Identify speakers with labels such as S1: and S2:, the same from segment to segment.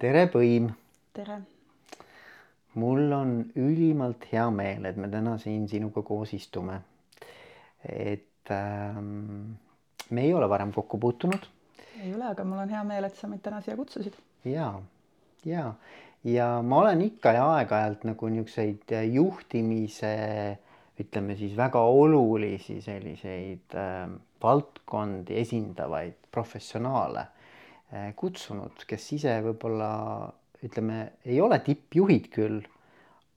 S1: tere, Põim!
S2: tere!
S1: mul on ülimalt hea meel, et me täna siin sinuga koos istume. et ähm, me ei ole varem kokku puutunud.
S2: ei ole, aga mul on hea meel, et sa mind täna siia kutsusid.
S1: ja, ja, ja ma olen ikka ja aeg-ajalt nagu niisuguseid juhtimise, ütleme siis väga olulisi selliseid äh, valdkondi esindavaid professionaale äh, kutsunud, kes ise võib-olla ütleme, ei ole tippjuhid küll,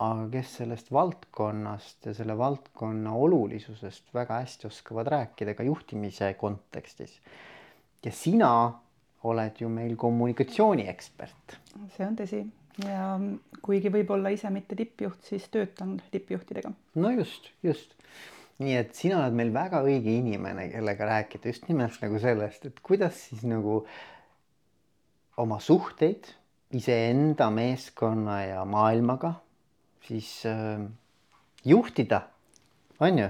S1: aga kes sellest valdkonnast ja selle valdkonna olulisusest väga hästi oskavad rääkida ka juhtimise kontekstis. ja sina oled ju meil kommunikatsiooniekspert.
S2: see on tõsi ja kuigi võib-olla ise mitte tippjuht, siis töötan tippjuhtidega.
S1: no just, just. nii et sina oled meil väga õige inimene, kellega rääkida just nimelt nagu sellest, et kuidas siis nagu oma suhteid iseenda, meeskonna ja maailmaga siis äh, juhtida, on ju?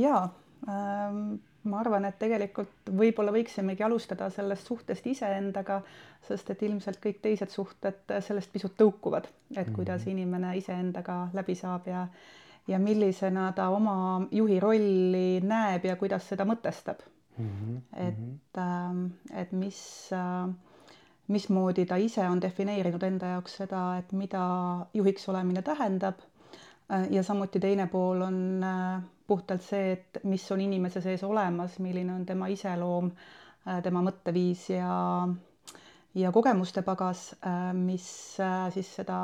S2: jaa ähm, ma arvan, et tegelikult võib-olla võiksimegi alustada sellest suhtest iseendaga, sest et ilmselt kõik teised suhted sellest pisut tõukuvad, et kuidas mhm. inimene iseendaga läbi saab ja ja millisena ta oma juhi rolli näeb ja kuidas seda mõtestab mm. -hmm. et, ähm, et mis äh, mismoodi ta ise on defineerinud enda jaoks seda, et mida juhiks olemine tähendab. ja samuti teine pool on äh, puhtalt see, et mis on inimese sees olemas, milline on tema iseloom, äh, tema mõtteviis ja, ja kogemuste pagas, äh, mis siis seda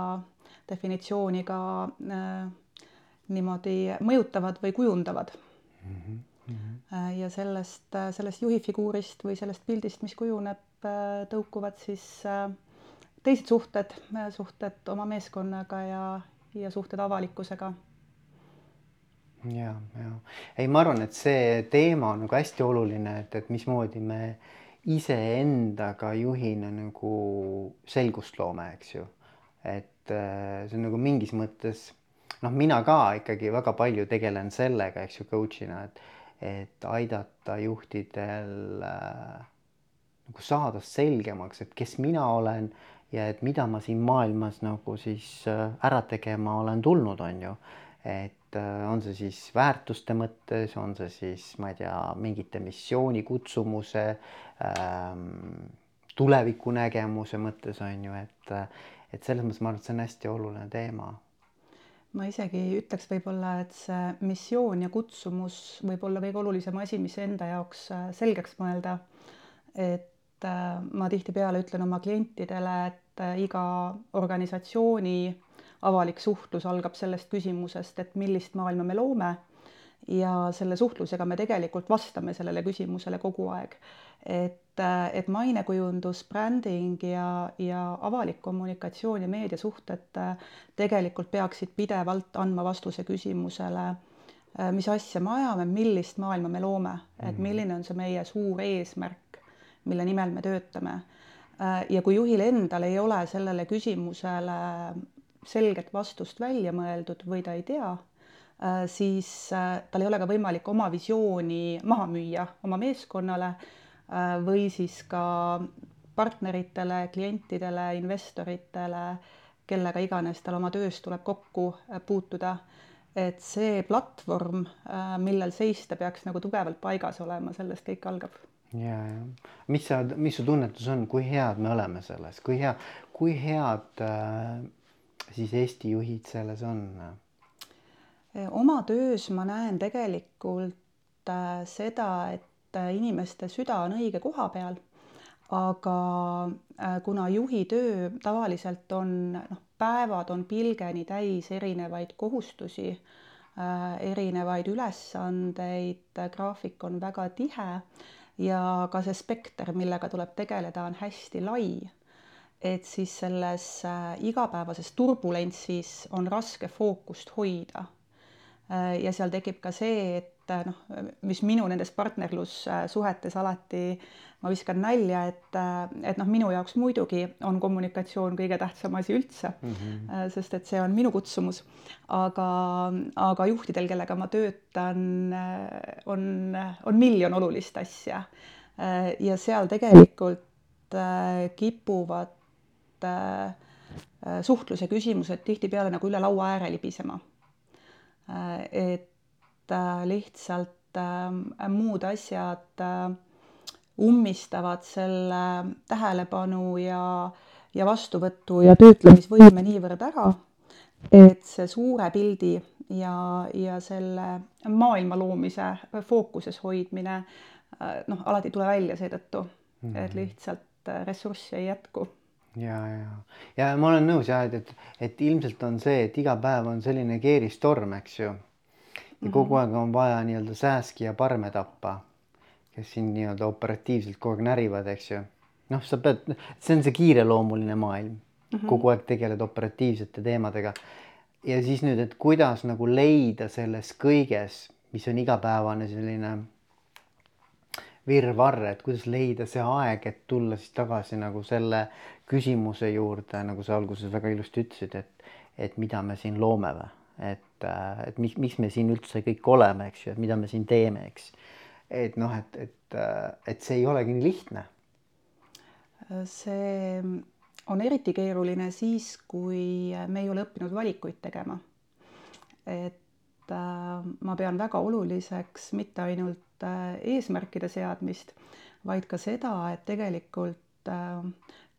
S2: definitsiooni ka niimoodi mõjutavad või kujundavad mm. -hmm. Ja sellest, sellest juhi figuurist või sellest pildist, mis kujuneb, Äh, tõukuvad siis äh, teised suhted, äh, suhted oma meeskonnaga ja, ja suhted avalikkusega.
S1: ja, ja ei, ma arvan, et see teema on nagu hästi oluline, et, et mismoodi me iseendaga juhina nagu selgust loome, eks ju. et see on nagu mingis mõttes noh, mina ka ikkagi väga palju tegelen sellega, eks ju, coach'ina, et, et aidata juhtidel äh, nagu saada selgemaks, et kes mina olen ja et mida ma siin maailmas nagu siis äh, ära tegema olen tulnud, on ju. et äh, on see siis väärtuste mõttes, on see siis, ma ei tea, mingite missiooni kutsumuse ähm,, tulevikunägemuse mõttes on ju, et, et selles mõttes ma arvan, et see on hästi oluline teema
S2: ma isegi ütleks võib-olla, et see missioon ja kutsumus võib olla kõige olulisem asi, mis enda jaoks äh, selgeks mõelda. et äh, ma tihtipeale ütlen oma klientidele, et äh, iga organisatsiooni avalik suhtlus algab sellest küsimusest, et millist maailma me loome ja selle suhtlusega me tegelikult vastame sellele küsimusele kogu aeg. et, et mainekujundus, bränding ja, ja avalik kommunikatsioon ja meediasuhted tegelikult peaksid pidevalt andma vastuse küsimusele, mis asja me ajame, millist maailma me loome, et mhm. milline on see meie suur eesmärk mille nimel me töötame. Ja kui juhil endal ei ole sellele küsimusele selget vastust välja mõeldud või ta ei tea, siis äh, tal ei ole ka võimalik oma visiooni maha müüa oma meeskonnale või siis ka partneritele, klientidele, investoritele, kellega iganes tal oma töös tuleb kokku puutuda. et see platvorm, millel seista, peaks nagu tugevalt paigas olema, sellest kõik algab
S1: ja, ja mis sa, mis su tunnetus on, kui head me oleme selles, kui hea, kui head äh, siis Eesti juhid selles on?
S2: Oma töös ma näen tegelikult äh, seda, et äh, inimeste süda on õige koha peal. aga äh, kuna juhi töö tavaliselt on noh, päevad on pilgeni täis erinevaid kohustusi erinevaid ülesandeid, graafik on väga tihe ja ka see spekter, millega tuleb tegeleda, on hästi lai. et siis selles igapäevases turbulentsis on raske fookust hoida. Äh, ja seal tekib ka see, et äh, noh, mis minu nendes partnerlussuhetes alati ma viskan nalja, et, et noh, minu jaoks muidugi on kommunikatsioon kõige tähtsam asi üldse mm, -hmm. sest et see on minu kutsumus. aga, aga juhtidel, kellega ma töötan, on, on miljon olulist asja. ja seal tegelikult kipuvad äh, suhtluse küsimused tihtipeale nagu üle laua ääre libisema. Et lihtsalt muud asjad ummistavad selle tähelepanu ja, ja vastuvõtu ja töötlemisvõime niivõrd ära, et see suure pildi ja, ja selle maailma loomise fookuses hoidmine noh, alati ei tule välja seetõttu mm, -hmm. et lihtsalt ressurssi ei jätku
S1: ja, ja, ja ma olen nõus jah, et, et, et ilmselt on see, et iga päev on selline keeristorm, eks ju. ja kogu aeg on vaja nii-öelda sääski ja parme tappa, kes siin nii-öelda operatiivselt kogu aeg närivad, eks ju. noh, sa pead, see on see kiireloomuline maailm mm, -hmm. kogu aeg tegeled operatiivsete teemadega. ja siis nüüd, et kuidas nagu leida selles kõiges, mis on igapäevane selline virvarr, et kuidas leida see aeg, et tulla siis tagasi nagu selle küsimuse juurde, nagu sa alguses väga ilusti ütlesid, et, et mida me siin loome või, et, äh, et miks, miks me siin üldse kõik oleme, eks ju, et mida me siin teeme, eks. et noh, et, et, äh, et see ei olegi nii lihtne.
S2: see on eriti keeruline siis, kui me ei ole õppinud valikuid tegema. et äh, ma pean väga oluliseks mitte ainult Äh, eesmärkide seadmist, vaid ka seda, et tegelikult äh,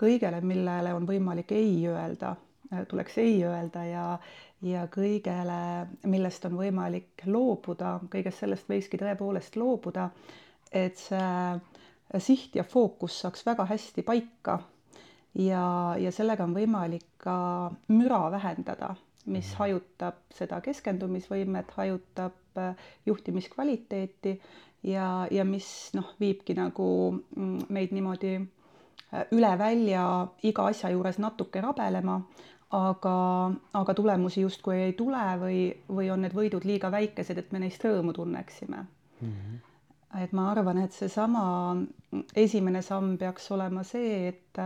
S2: kõigele, millele on võimalik ei öelda, äh, tuleks ei öelda ja ja kõigele, millest on võimalik loobuda, kõigest sellest võikski tõepoolest loobuda, et see siht ja fookus saaks väga hästi paika ja, ja sellega on võimalik ka müra vähendada, mis mhm. hajutab seda keskendumisvõimet, hajutab juhtimiskvaliteeti ja, ja mis noh, viibki nagu mm, meid niimoodi äh, üle välja iga asja juures natuke rabelema, aga, aga tulemusi justkui ei tule või, või on need võidud liiga väikesed, et me neist rõõmu tunneksime mm. -hmm. et ma arvan, et seesama esimene samm peaks olema see, et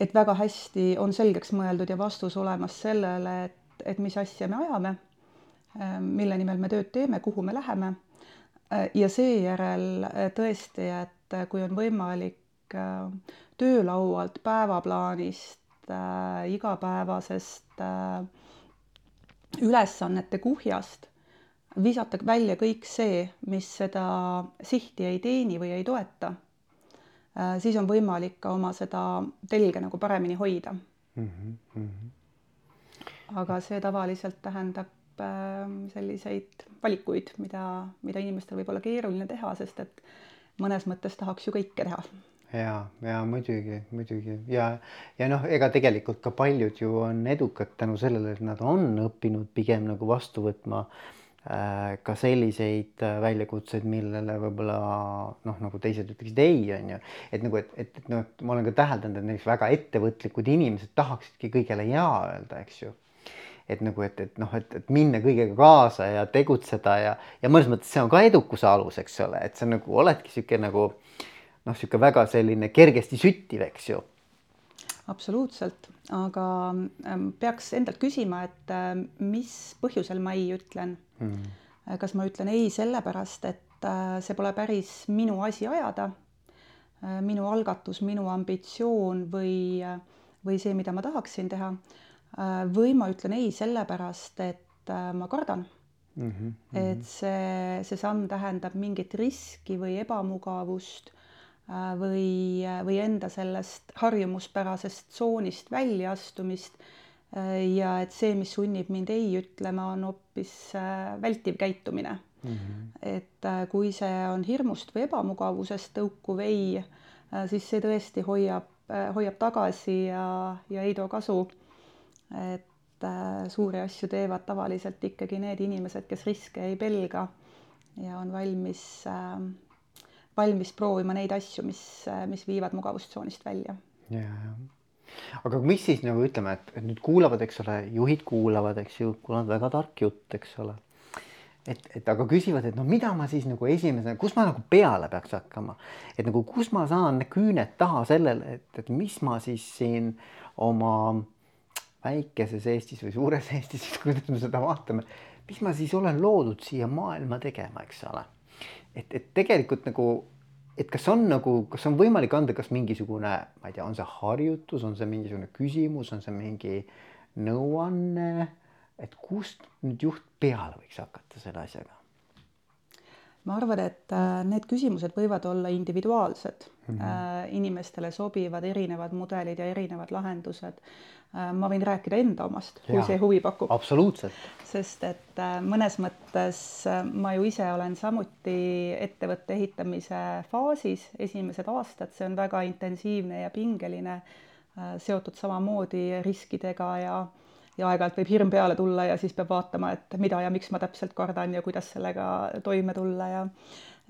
S2: et väga hästi on selgeks mõeldud ja vastus olemas sellele, et, et mis asja me ajame, äh, mille nimel me tööd teeme, kuhu me läheme Äh, ja seejärel äh, tõesti, et äh, kui on võimalik töölaualt, päevaplaanist, igapäevasest ülesannete kuhjast visata välja kõik see, mis seda sihti ei teeni või ei toeta, siis on võimalik ka oma seda telge nagu paremini hoida mm. -hmm. aga see tavaliselt tähendab Ähm, selliseid valikuid, mida, mida inimestel võib olla keeruline teha, sest et mõnes mõttes tahaks ju kõike teha.
S1: ja, ja muidugi, muidugi ja, ja noh, ega tegelikult ka paljud ju on edukad tänu sellele, et nad on õppinud pigem nagu vastu võtma äh, ka selliseid äh, väljakutseid, millele võib-olla noh, nagu teised ütleksid ei, on ju. et nagu, et, et, et noh, ma olen ka täheldanud, et näiteks väga ettevõtlikud inimesed tahaksidki kõigele jaa öelda, eks ju et nagu, et, et noh, et, et minna kõigega kaasa ja tegutseda ja, ja mõnes mõttes see on ka edukuse alus, eks ole, et sa nagu oledki sihuke nagu noh, sihuke väga selline kergesti süttiv, eks ju.
S2: absoluutselt, aga ähm, peaks endalt küsima, et äh, mis põhjusel ma ei ütlen. Hmm.. kas ma ütlen ei sellepärast, et äh, see pole päris minu asi ajada, äh, minu algatus, minu ambitsioon või, või see, mida ma tahaksin teha? Äh, või ma ütlen ei sellepärast, et äh, ma kardan mm. -hmm, mm -hmm. et see, see samm tähendab mingit riski või ebamugavust äh, või, või enda sellest harjumuspärasest tsoonist väljaastumist. ja et see, mis sunnib mind ei ütlema, on hoopis vältiv käitumine mm. -hmm. et kui see on hirmust või ebamugavusest tõukuv ei, siis see tõesti hoiab, hoiab tagasi ja, ja ei too kasu et äh, suuri asju teevad tavaliselt ikkagi need inimesed, kes riske ei pelga ja on valmis äh,, valmis proovima neid asju, mis, äh, mis viivad mugavustsoonist välja.
S1: ja, ja aga mis siis nagu ütleme, et, nüüd kuulavad, eks ole, juhid kuulavad, eks ju, kuulavad väga tark jutt, eks ole. et, et aga küsivad, et no mida ma siis nagu esimesena, kus ma nagu peale peaks hakkama, et nagu kus ma saan küüned taha sellele, et, et mis ma siis siin oma väikeses Eestis või suures Eestis, kuidas me seda vaatame, mis ma siis olen loodud siia maailma tegema, eks ole. et, et tegelikult nagu et kas on nagu, kas on võimalik anda kas mingisugune, ma ei tea, on see harjutus, on see mingisugune küsimus, on see mingi nõuanne, et kust nüüd juht peale võiks hakata selle asjaga?
S2: ma arvan, et äh, need küsimused võivad olla individuaalsed mm, -hmm. inimestele sobivad erinevad mudelid ja erinevad lahendused. Äh, ma võin rääkida enda omast, kui see huvi pakub.
S1: absoluutselt.
S2: sest et mõnes mõttes ma ju ise olen samuti ettevõtte ehitamise faasis, esimesed aastad, see on väga intensiivne ja pingeline, seotud samamoodi riskidega ja ja aeg-ajalt võib hirm peale tulla ja siis peab vaatama, et mida ja miks ma täpselt kardan ja kuidas sellega toime tulla ja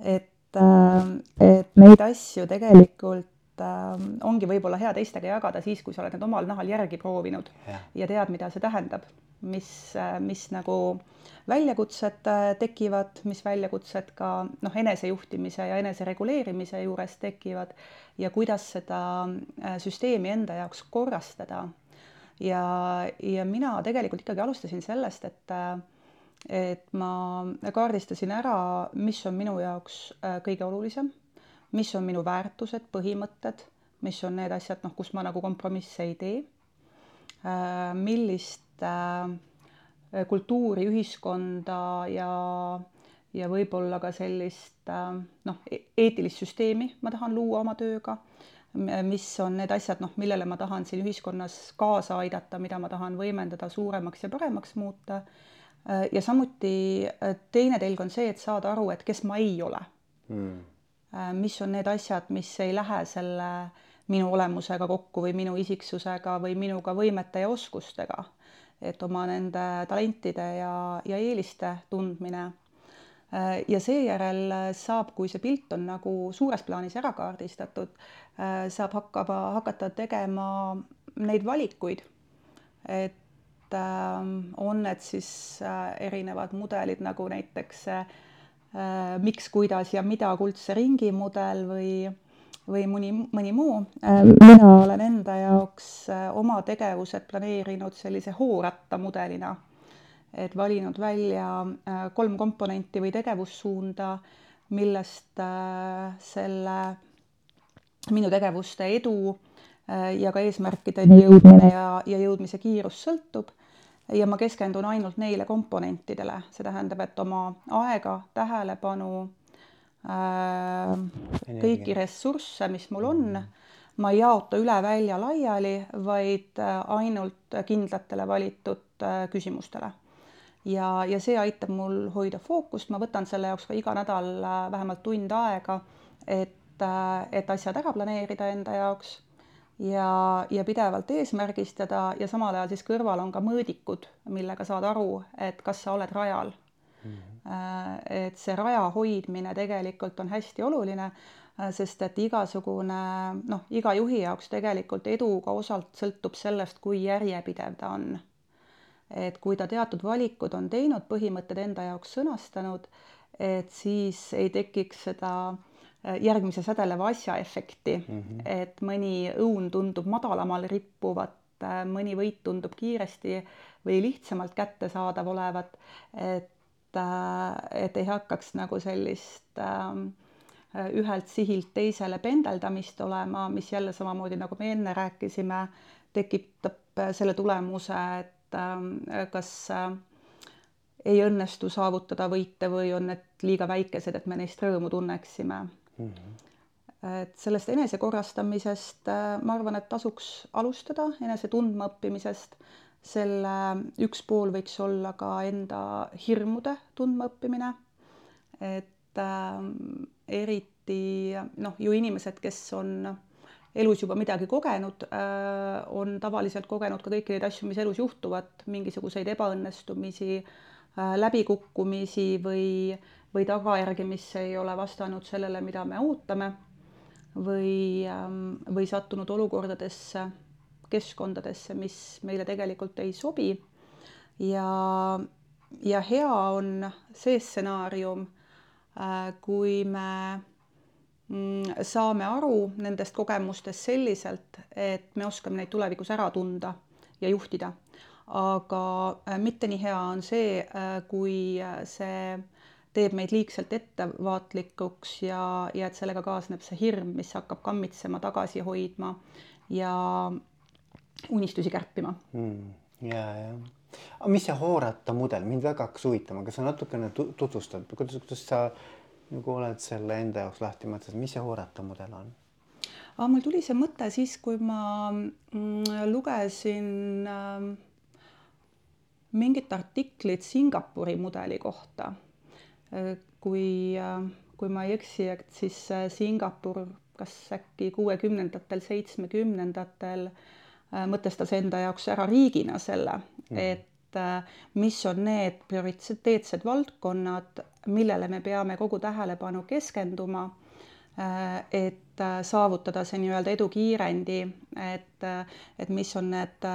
S2: et, äh, et neid asju tegelikult äh, ongi võib-olla hea teistega jagada siis, kui sa oled need omal nahal järgi proovinud ja, ja tead, mida see tähendab, mis, äh, mis nagu väljakutsed tekivad, mis väljakutsed ka noh, enesejuhtimise ja enesereguleerimise juures tekivad ja kuidas seda süsteemi enda jaoks korrastada. Ja, ja mina tegelikult ikkagi alustasin sellest, et et ma kaardistasin ära, mis on minu jaoks äh, kõige olulisem, mis on minu väärtused, põhimõtted, mis on need asjad, noh, kus ma nagu kompromisse ei tee, äh, millist äh, kultuuri, ühiskonda ja ja võib-olla ka sellist noh, e-, eetilist süsteemi ma tahan luua oma tööga mis on need asjad, noh, millele ma tahan siin ühiskonnas kaasa aidata, mida ma tahan võimendada, suuremaks ja paremaks muuta. ja samuti äh, teine telg on see, et saada aru, et kes ma ei ole. Mm.. Mis on need asjad, mis ei lähe selle minu olemusega kokku või minu isiksusega või minuga võimete ja oskustega. et oma nende talentide ja, ja eeliste tundmine Äh, ja seejärel äh, saab, kui see pilt on nagu suures plaanis ära kaardistatud, äh, saab hakkama, hakata tegema neid valikuid. et on need siis erinevad mudelid nagu näiteks miks, kuidas ja mida kuldse ringi mudel või või mõni, mõni muu. mina olen enda jaoks oma tegevused planeerinud sellise hooratta mudelina et valinud välja äh, kolm komponenti või tegevussuunda, millest äh, selle minu tegevuste edu äh, ja ka eesmärkideni jõudmine ja, ja jõudmise kiirus sõltub. Ja ma keskendun ainult neile komponentidele, see tähendab, et oma aega, tähelepanu, kõiki ressursse, mis mul on, ma ei jaota üle välja laiali, vaid ainult kindlatele valitud küsimustele. Ja, ja see aitab mul hoida fookust, ma võtan selle jaoks ka iga nädal äh, vähemalt tund aega, et, äh, et asjad ära planeerida enda jaoks ja, ja pidevalt eesmärgistada ja samal ajal siis kõrval on ka mõõdikud, millega saad aru, et kas sa oled rajal mm. -hmm. et see raja hoidmine tegelikult on hästi oluline, sest et igasugune noh, iga juhi jaoks tegelikult edu ka osalt sõltub sellest, kui järjepidev ta on et kui ta teatud valikud on teinud, põhimõtted enda jaoks sõnastanud, et siis ei tekiks seda äh, järgmise sädeleva asja efekti mm, -hmm. et mõni õun tundub madalamal rippuvat, äh, mõni võit tundub kiiresti või lihtsamalt kättesaadav olevat, et, äh, et ei hakkaks nagu sellist ähm, ühelt sihilt teisele pendeldamist olema, mis jälle samamoodi, nagu me enne rääkisime, tekitab selle tulemuse, et et äh, kas äh, ei õnnestu saavutada võite või on need liiga väikesed, et me neist rõõmu tunneksime mm. -hmm. et sellest enesekorrastamisest äh, ma arvan, et tasuks alustada, enese tundmaõppimisest. selle üks pool võiks olla ka enda hirmude tundmaõppimine. et äh, eriti noh, ju inimesed, kes on elus juba midagi kogenud, äh, on tavaliselt kogenud ka kõiki neid asju, mis elus juhtuvad, mingisuguseid ebaõnnestumisi, äh, läbikukkumisi või, või tagajärgi, mis ei ole vastanud sellele, mida me ootame või, ähm, või sattunud olukordadesse, keskkondadesse, mis meile tegelikult ei sobi. ja, ja hea on see stsenaarium, äh, kui me Mm, saame aru nendest kogemustest selliselt, et me oskame neid tulevikus ära tunda ja juhtida. aga äh, mitte nii hea on see, äh, kui see teeb meid liigselt ettevaatlikuks ja, ja et sellega kaasneb see hirm, mis hakkab kammitsema, tagasi hoidma ja unistusi kärpima
S1: mm,. ja, ja. aga mis see Hoorata mudel, mind väga hakkas huvitama, kas sa natukene tutvustad, kuidas, kuidas sa nagu oled selle enda jaoks lahti mõtestanud, mis see Hoorata mudel on?
S2: aga mul tuli see mõte siis, kui ma mm, lugesin äh, mingit artiklit Singapuri mudeli kohta. Kui, kui ma ei eksi, et siis Singapur kas äkki kuuekümnendatel, seitsmekümnendatel äh, mõtestas enda jaoks ära riigina selle mm., et äh, mis on need prioriteetsed valdkonnad, millele me peame kogu tähelepanu keskenduma, äh, et saavutada see nii-öelda edukiirendi, et, et mis on need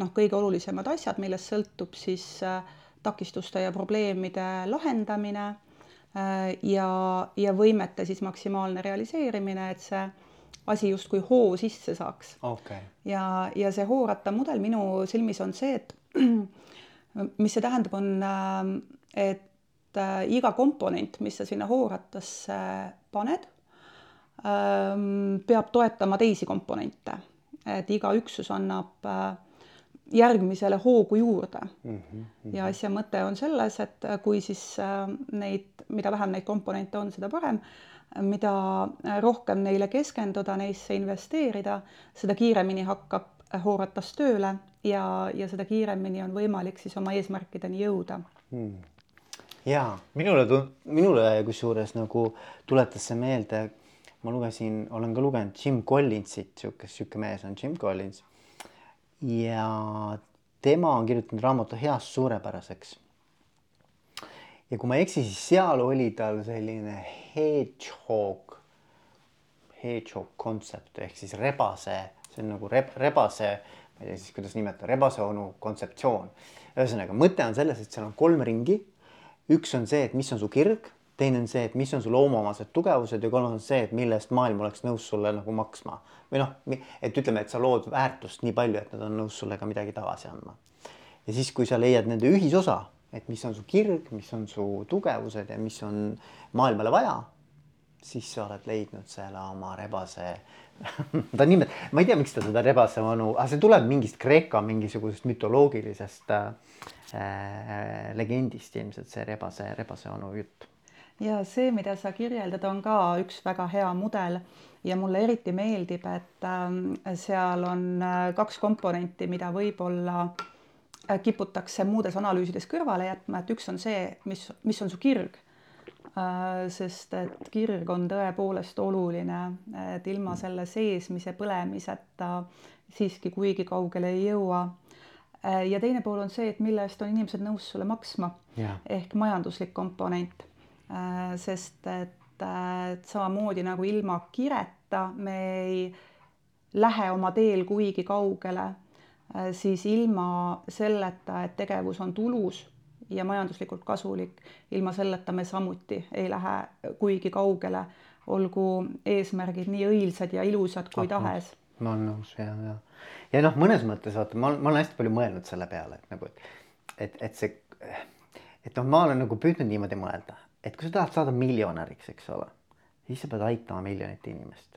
S2: noh, kõige olulisemad asjad, millest sõltub siis äh, takistuste ja probleemide lahendamine äh, ja, ja võimete siis maksimaalne realiseerimine, et see asi justkui hoo sisse saaks.
S1: Okay..
S2: ja, ja see hoorata mudel minu silmis on see, et mis see tähendab, on, äh, et iga komponent, mis sa sinna hoorattasse paned, ähm, peab toetama teisi komponente, et iga üksus annab äh, järgmisele hoogu juurde mm. -hmm. ja asja mõte on selles, et kui siis äh, neid, mida vähem neid komponente on, seda parem, mida rohkem neile keskenduda, neisse investeerida, seda kiiremini hakkab hooratas tööle ja, ja seda kiiremini on võimalik siis oma eesmärkideni jõuda mm..
S1: ja minule, minule kusjuures nagu tuletas see meelde, ma lugesin, olen ka lugenud Jim Collinsit, sihuke, sihuke mees on Jim Collins ja tema on kirjutanud raamatu Heast suurepäraseks. ja kui ma ei eksi, siis seal oli tal selline hedgehog, hedgehog kontsept ehk siis rebase, see on nagu reb, rebase, ma ei tea siis, kuidas nimetada, rebase onu kontseptsioon. ühesõnaga, mõte on selles, et seal on kolm ringi. üks on see, et mis on su kirg teine on see, et mis on sul loomuomased tugevused ja kolmas on see, et mille eest maailm oleks nõus sulle nagu maksma või noh, et ütleme, et sa lood väärtust nii palju, et nad on nõus sulle ka midagi tagasi andma. ja siis, kui sa leiad nende ühisosa, et mis on su kirg, mis on su tugevused ja mis on maailmale vaja, siis sa oled leidnud selle oma rebase ta nimet-, ma ei tea, miks ta seda rebase vanu, aga see tuleb mingist Kreeka mingisugusest mütoloogilisest äh, äh, legendist ilmselt see rebase, rebase onu jutt
S2: ja see, mida sa kirjeldad, on ka üks väga hea mudel. Ja mulle eriti meeldib, et ähm, seal on äh, kaks komponenti, mida võib-olla äh, kiputakse muudes analüüsides kõrvale jätma, et üks on see, mis, mis on su kirg. Äh, sest et kirg on tõepoolest oluline, et ilma selle seesmise põlemiseta siiski kuigi kaugele ei jõua. Ja teine pool on see, et mille eest on inimesed nõus sulle maksma. Yeah. ehk majanduslik komponent sest et, äh, et samamoodi nagu ilma kireta me ei lähe oma teel kuigi kaugele, äh, siis ilma selleta, et tegevus on tulus ja majanduslikult kasulik, ilma selleta me samuti ei lähe kuigi kaugele, olgu eesmärgid nii õilsad ja ilusad kui tahes.
S1: ma olen nõus ja, ja, ja noh, mõnes mõttes vaata, ma, ma olen hästi palju mõelnud selle peale, et nagu, et, et, et see, et noh, ma olen nagu püüdnud niimoodi mõelda, et kui sa tahad saada miljonäriks, eks ole, siis sa pead aitama miljonit inimest.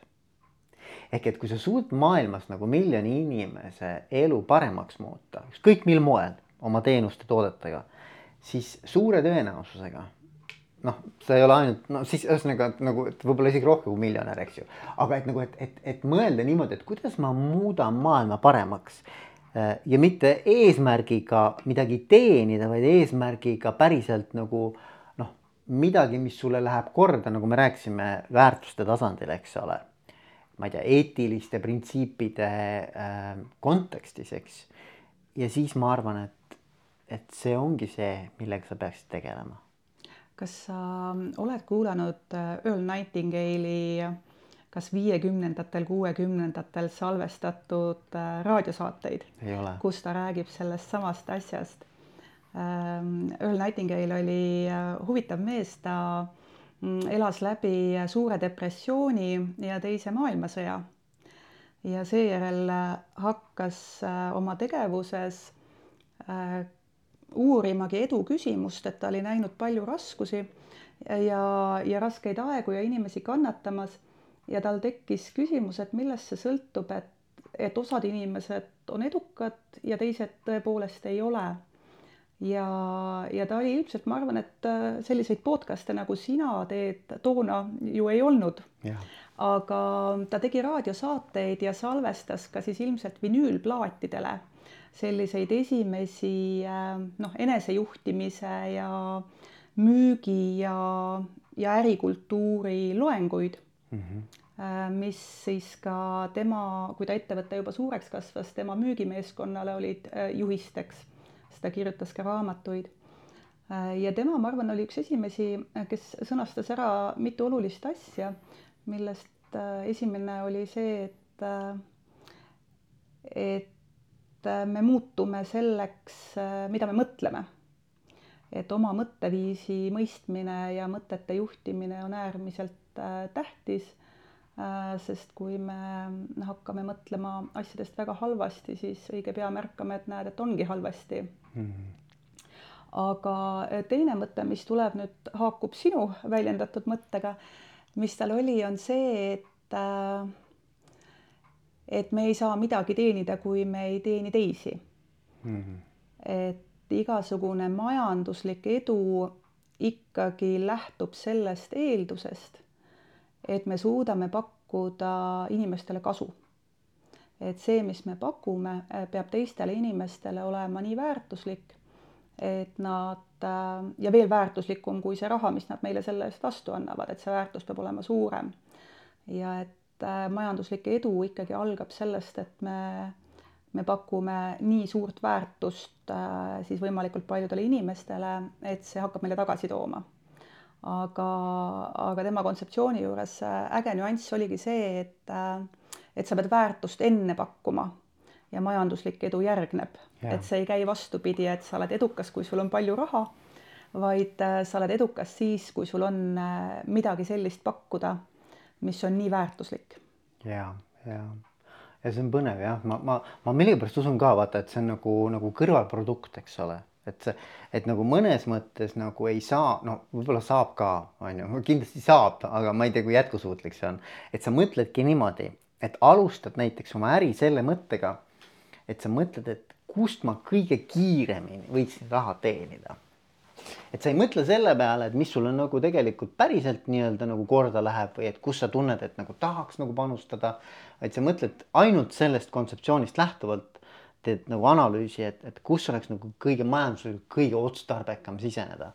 S1: ehk et kui sa suudad maailmas nagu miljoni inimese elu paremaks muuta, ükskõik mil moel, oma teenuste, toodetega, siis suure tõenäosusega noh, sa ei ole ainult, no siis ühesõnaga nagu, võib-olla isegi rohkem kui miljonär, eks ju. aga et nagu, et, et, et mõelda niimoodi, et kuidas ma muudan maailma paremaks äh, ja mitte eesmärgiga midagi teenida, vaid eesmärgiga päriselt nagu äh, midagi, mis sulle läheb korda, nagu me rääkisime, väärtuste tasandil, eks ole. ma ei tea, eetiliste printsiipide äh, kontekstis, eks. ja siis ma arvan, et, et see ongi see, millega sa peaksid tegelema.
S2: kas sa oled kuulanud äh, Earl Nightingale'i kas viiekümnendatel, kuuekümnendatel salvestatud äh, raadiosaateid, kus ta räägib sellest samast asjast Earl Nightingale oli äh, huvitav mees, ta mm, elas läbi suure depressiooni ja teise maailmasõja. ja seejärel äh, hakkas äh, oma tegevuses uurimagi edu küsimust, et ta oli näinud palju raskusi ja, ja raskeid aegu ja inimesi kannatamas ja tal tekkis küsimus, et millest see sõltub, et, et osad inimesed on edukad ja teised tõepoolest ei ole. Ja, ja ta oli ilmselt, ma arvan, et äh, selliseid podcast'e nagu sina teed, toona ju ei olnud. aga ta tegi raadiosaateid ja salvestas ka siis ilmselt vinüülplaatidele selliseid esimesi äh, noh, enesejuhtimise ja müügi ja, ja ärikultuuri loenguid mm. -hmm. mis siis ka tema, kui ta ettevõte juba suureks kasvas, tema müügimeeskonnale olid juhisteks, ta kirjutas ka raamatuid. Äh, ja tema, ma arvan, oli üks esimesi, kes sõnastas ära mitu olulist asja, millest esimene oli see, et, et me muutume selleks, mida me mõtleme et oma mõtteviisi mõistmine ja mõtete juhtimine on äärmiselt Äh, tähtis, äh, sest kui me hakkame mõtlema asjadest väga halvasti, siis õige pea märkame, et näed, et ongi halvasti. -hmm. aga äh, teine mõte, mis tuleb nüüd, haakub sinu väljendatud mõttega, mis tal oli, on see, et et me ei saa midagi teenida, kui me ei teeni teisi mm. -hmm. et igasugune majanduslik edu ikkagi lähtub sellest eeldusest, et me suudame pakkuda inimestele kasu. Et see, mis me pakume, peab teistele inimestele olema nii väärtuslik, et nad ja veel väärtuslikum kui see raha, mis nad meile selle eest vastu annavad, et see väärtus peab olema suurem. ja et majanduslik edu ikkagi algab sellest, et me, me pakume nii suurt väärtust siis võimalikult paljudele inimestele, et see hakkab meile tagasi tooma aga, aga tema kontseptsiooni juures äge nüanss oligi see, et, et sa pead väärtust enne pakkuma ja majanduslik edu järgneb. et see ei käi vastupidi, et sa oled edukas, kui sul on palju raha, vaid äh, sa oled edukas siis, kui sul on äh, midagi sellist pakkuda, mis on nii väärtuslik.
S1: ja, ja, ja see on põnev jah, ma, ma, ma millegipärast usun ka vaata, et see on nagu, nagu kõrvalprodukt, eks ole et see, et nagu mõnes mõttes nagu ei saa, no võib-olla saab ka, on ju, kindlasti saab, aga ma ei tea, kui jätkusuutlik see on. et sa mõtledki niimoodi, et alustad näiteks oma äri selle mõttega, et sa mõtled, et kust ma kõige kiiremini võiksin raha teenida. et sa ei mõtle selle peale, et mis sulle nagu tegelikult päriselt nii-öelda nagu korda läheb või et kus sa tunned, et nagu tahaks nagu panustada, vaid sa mõtled ainult sellest kontseptsioonist lähtuvalt teed nagu analüüsi, et, et kus oleks nagu kõige majanduslikult kõige otstarbekam siseneda.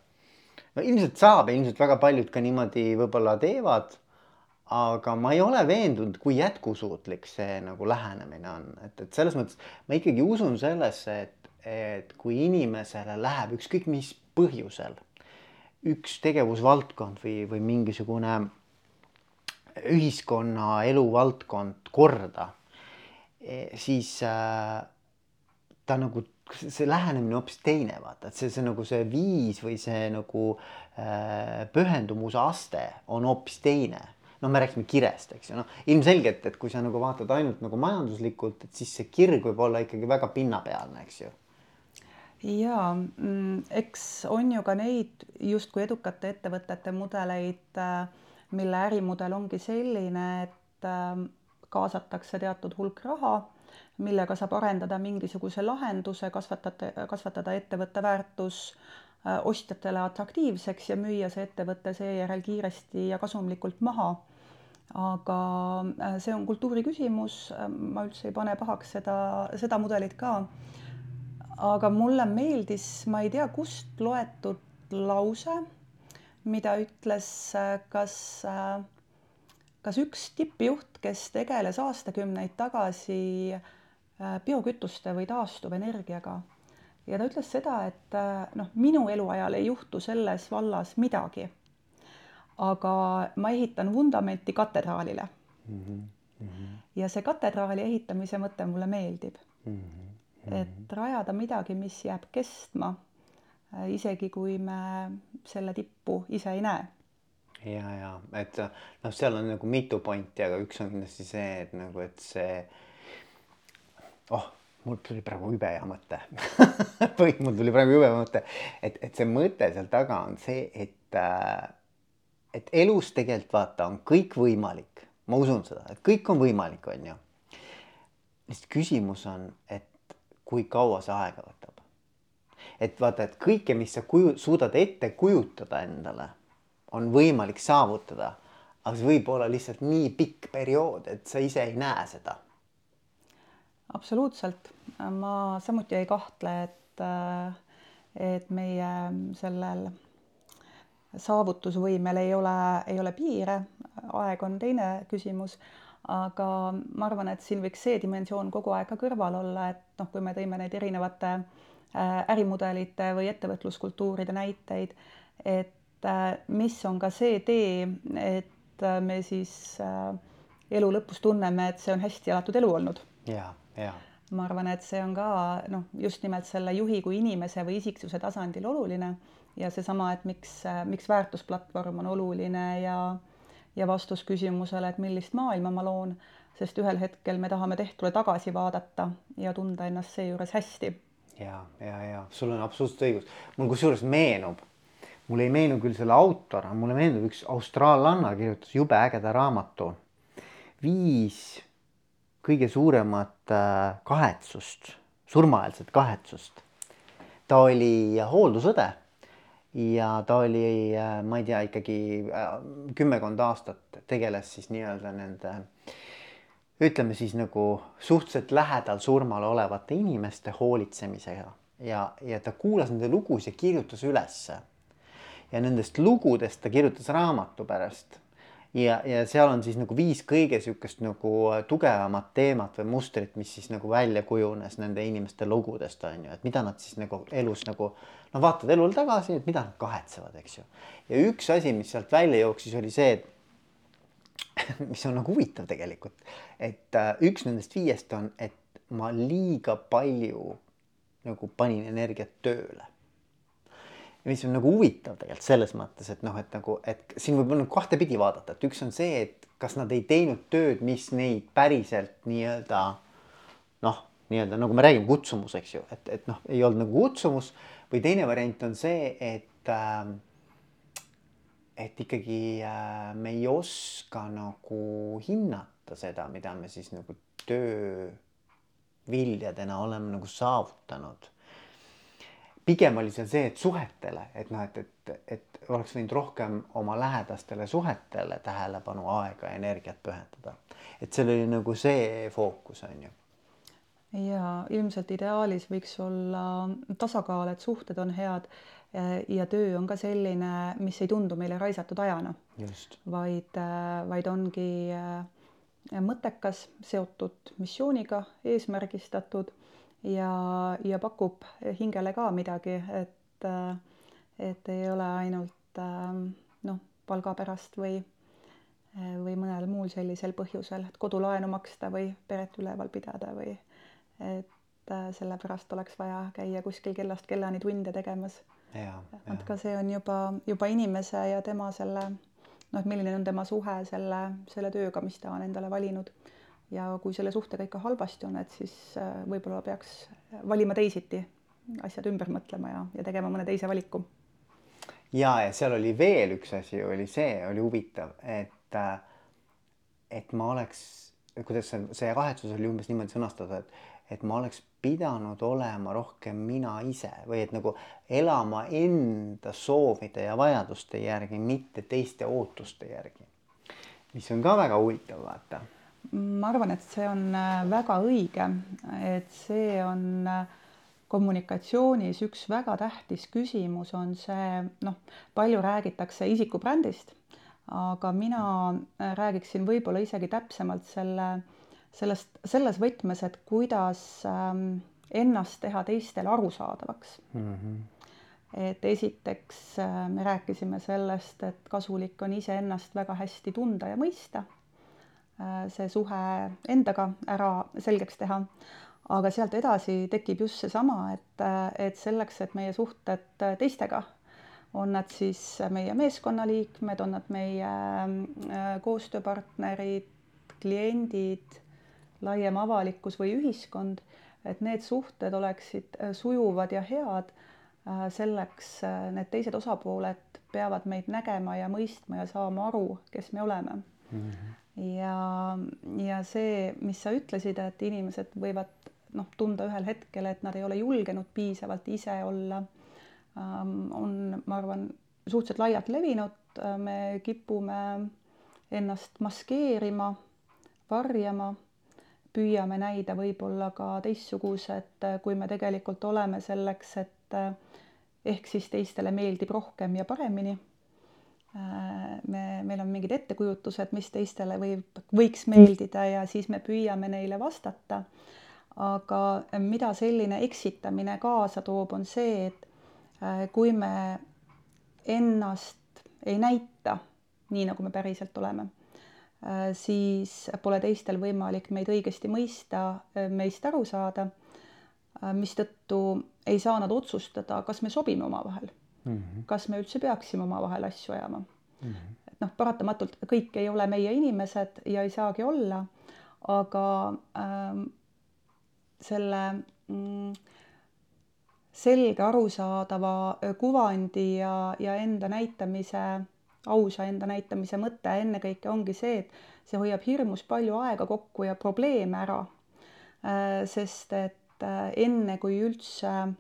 S1: no ilmselt saab ja ilmselt väga paljud ka niimoodi võib-olla teevad. Aga ma ei ole veendunud, kui jätkusuutlik see nagu lähenemine on, et, et selles mõttes ma ikkagi usun sellesse, et, et kui inimesele läheb ükskõik mis põhjusel üks tegevusvaldkond või, või mingisugune ühiskonna eluvaldkond korda, eh, siis äh, ta nagu see lähenemine hoopis teine, vaata, et see, see nagu see viis või see nagu äh, pühendumuse aste on hoopis teine. Noh, me rääkisime kirest, eks ju, noh ilmselgelt, et kui sa nagu vaatad ainult nagu majanduslikult, et siis see kirg võib olla ikkagi väga pinnapealne, eks ju.
S2: Ja mm, eks on ju ka neid justkui edukate ettevõtete mudeleid, äh, mille ärimudel ongi selline, et äh, kaasatakse teatud hulk raha millega saab arendada mingisuguse lahenduse, kasvatada, kasvatada ettevõtte väärtus ostjatele atraktiivseks ja müüa see ettevõte seejärel kiiresti ja kasumlikult maha. aga äh, see on kultuuri küsimus, ma üldse ei pane pahaks seda, seda mudelit ka. aga mulle meeldis, ma ei tea, kust loetud lause, mida ütles äh, kas kas üks tippjuht, kes tegeles aastakümneid tagasi äh, Äh, biokütuste või taastuvenergiaga. Ja ta ütles seda, et äh, noh, minu eluajal ei juhtu selles vallas midagi. aga ma ehitan vundamenti katedraalile mm. -hmm. ja see katedraali ehitamise mõte mulle meeldib mm. -hmm. et rajada midagi, mis jääb kestma, äh, isegi kui me selle tippu ise ei näe
S1: ja, ja et noh, seal on nagu mitu pointi, aga üks on kindlasti see, et nagu, et see oh, mul tuli praegu jube hea mõte või mul tuli praegu jube mõte, et, et see mõte seal taga on see, et äh, et elus tegelikult vaata, on kõik võimalik, ma usun seda, et kõik on võimalik, on ju. lihtsalt küsimus on, et kui kaua see aega võtab. et vaata, et kõike, mis sa kuju-, suudad ette kujutada endale, on võimalik saavutada, aga see võib olla lihtsalt nii pikk periood, et sa ise ei näe seda.
S2: Absoluutselt, ma samuti ei kahtle, et, et meie sellel saavutusvõimel ei ole, ei ole piire, aeg on teine küsimus, aga ma arvan, et siin võiks see dimensioon kogu aeg ka kõrval olla, et noh, kui me tõime neid erinevate äh, ärimudelite või ettevõtluskultuuride näiteid, et äh, mis on ka see tee, et äh, me siis elu lõpus tunneme, et see on hästi elatud elu olnud.
S1: ja, ja
S2: ma arvan, et see on ka noh, just nimelt selle juhi kui inimese või isiksuse tasandil oluline ja seesama, et miks, miks väärtusplatvorm on oluline ja ja vastus küsimusele, et millist maailma ma loon, sest ühel hetkel me tahame tehtule tagasi vaadata ja tunda ennast seejuures hästi.
S1: ja, ja, ja sul on absoluutselt õigus, mul kusjuures meenub, mul ei meenu küll selle autor, mulle meenub üks austraallanna kirjutas jube ägeda raamatu. viis kõige suuremat äh, kahetsust, surmaeelset kahetsust. ta oli hooldusõde ja ta oli, äh, ma ei tea, ikkagi äh, kümmekond aastat tegeles siis nii-öelda nende ütleme siis nagu suhteliselt lähedal surmale olevate inimeste hoolitsemisega ja, ja ta kuulas nende lugusid ja kirjutas ülesse. ja nendest lugudest ta kirjutas raamatu pärast ja, ja seal on siis nagu viis kõige sihukest nagu tugevamat teemat või mustrit, mis siis nagu välja kujunes nende inimeste lugudest on ju, et mida nad siis nagu elus nagu no vaatad elule tagasi, et mida nad kahetsevad, eks ju. ja üks asi, mis sealt välja jooksis, oli see, et mis on nagu huvitav tegelikult, et äh, üks nendest viiest on, et ma liiga palju nagu panin energiat tööle mis on nagu huvitav tegelikult selles mõttes, et noh, et nagu, et siin võib nagu kahtepidi vaadata, et üks on see, et kas nad ei teinud tööd, mis neid päriselt nii-öelda noh, nii-öelda nagu me räägime kutsumus, eks ju, et, et noh, ei olnud nagu kutsumus. Või teine variant on see, et äh, et ikkagi äh, me ei oska nagu hinnata seda, mida me siis nagu töö viljadena oleme nagu saavutanud pigem oli seal see, et suhetele, et noh, et, et, et oleks võinud rohkem oma lähedastele suhetele tähelepanu, aega energiat pühendada. et seal oli nagu see fookus on ju.
S2: ja ilmselt ideaalis võiks olla tasakaal, et suhted on head ja töö on ka selline, mis ei tundu meile raisatud ajana. vaid, vaid ongi mõttekas, seotud missiooniga, eesmärgistatud ja, ja pakub hingele ka midagi, et, et ei ole ainult noh, palga pärast või, või mõnel muul sellisel põhjusel, et kodulaenu maksta või peret üleval pidada või et sellepärast oleks vaja käia kuskil kellast kellani tunde tegemas. et ka see on juba, juba inimese ja tema selle noh, et milline on tema suhe selle, selle tööga, mis ta on endale valinud ja kui selle suhtega ikka halvasti on, et siis äh, võib-olla peaks valima teisiti, asjad ümber mõtlema ja, ja tegema mõne teise valiku.
S1: ja, ja seal oli veel üks asi, oli see, oli huvitav, et, äh, et ma oleks, kuidas see, see kahetsus oli umbes niimoodi sõnastatud, et, et ma oleks pidanud olema rohkem mina ise või et nagu elama enda soovide ja vajaduste järgi, mitte teiste ootuste järgi. mis on ka väga huvitav, vaata
S2: ma arvan, et see on äh, väga õige, et see on äh, kommunikatsioonis üks väga tähtis küsimus on see, noh, palju räägitakse isikubrändist, aga mina äh, räägiksin võib-olla isegi täpsemalt selle, sellest, selles võtmes, et kuidas ähm, ennast teha teistele arusaadavaks mm. -hmm et esiteks me rääkisime sellest, et kasulik on iseennast väga hästi tunda ja mõista see suhe endaga ära selgeks teha. aga sealt edasi tekib just seesama, et, äh, et selleks, et meie suhted teistega, on nad siis meie meeskonnaliikmed, on nad meie äh, koostööpartnerid, kliendid, laiem avalikkus või ühiskond, et need suhted oleksid äh, sujuvad ja head, äh, selleks need teised osapooled peavad meid nägema ja mõistma ja saama aru, kes me oleme mm. -hmm. Ja, ja see, mis sa ütlesid, et inimesed võivad noh, tunda ühel hetkel, et nad ei ole julgenud piisavalt ise olla, ähm, on, ma arvan, suhteliselt laialt levinud, me kipume ennast maskeerima, varjama, püüame näida võib-olla ka teistsugused, kui me tegelikult oleme selleks, et ehk siis teistele meeldib rohkem ja paremini. Me, meil on mingid ettekujutused, mis teistele võib, võiks meeldida ja siis me püüame neile vastata. aga mida selline eksitamine kaasa toob, on see, et kui me ennast ei näita nii nagu me päriselt oleme, äh, siis pole teistel võimalik meid õigesti mõista, äh, meist aru saada, äh, mistõttu ei saa nad otsustada, kas me sobime omavahel mm. -hmm. kas me üldse peaksime omavahel asju ajama mm. -hmm. et noh, paratamatult kõik ei ole meie inimesed ja ei saagi olla, aga ähm, selle mm, selge arusaadava kuvandi ja, ja enda näitamise ausa enda näitamise mõte ennekõike ongi see, et see hoiab hirmus palju aega kokku ja probleeme ära. Äh, sest et äh, enne, kui üldse äh,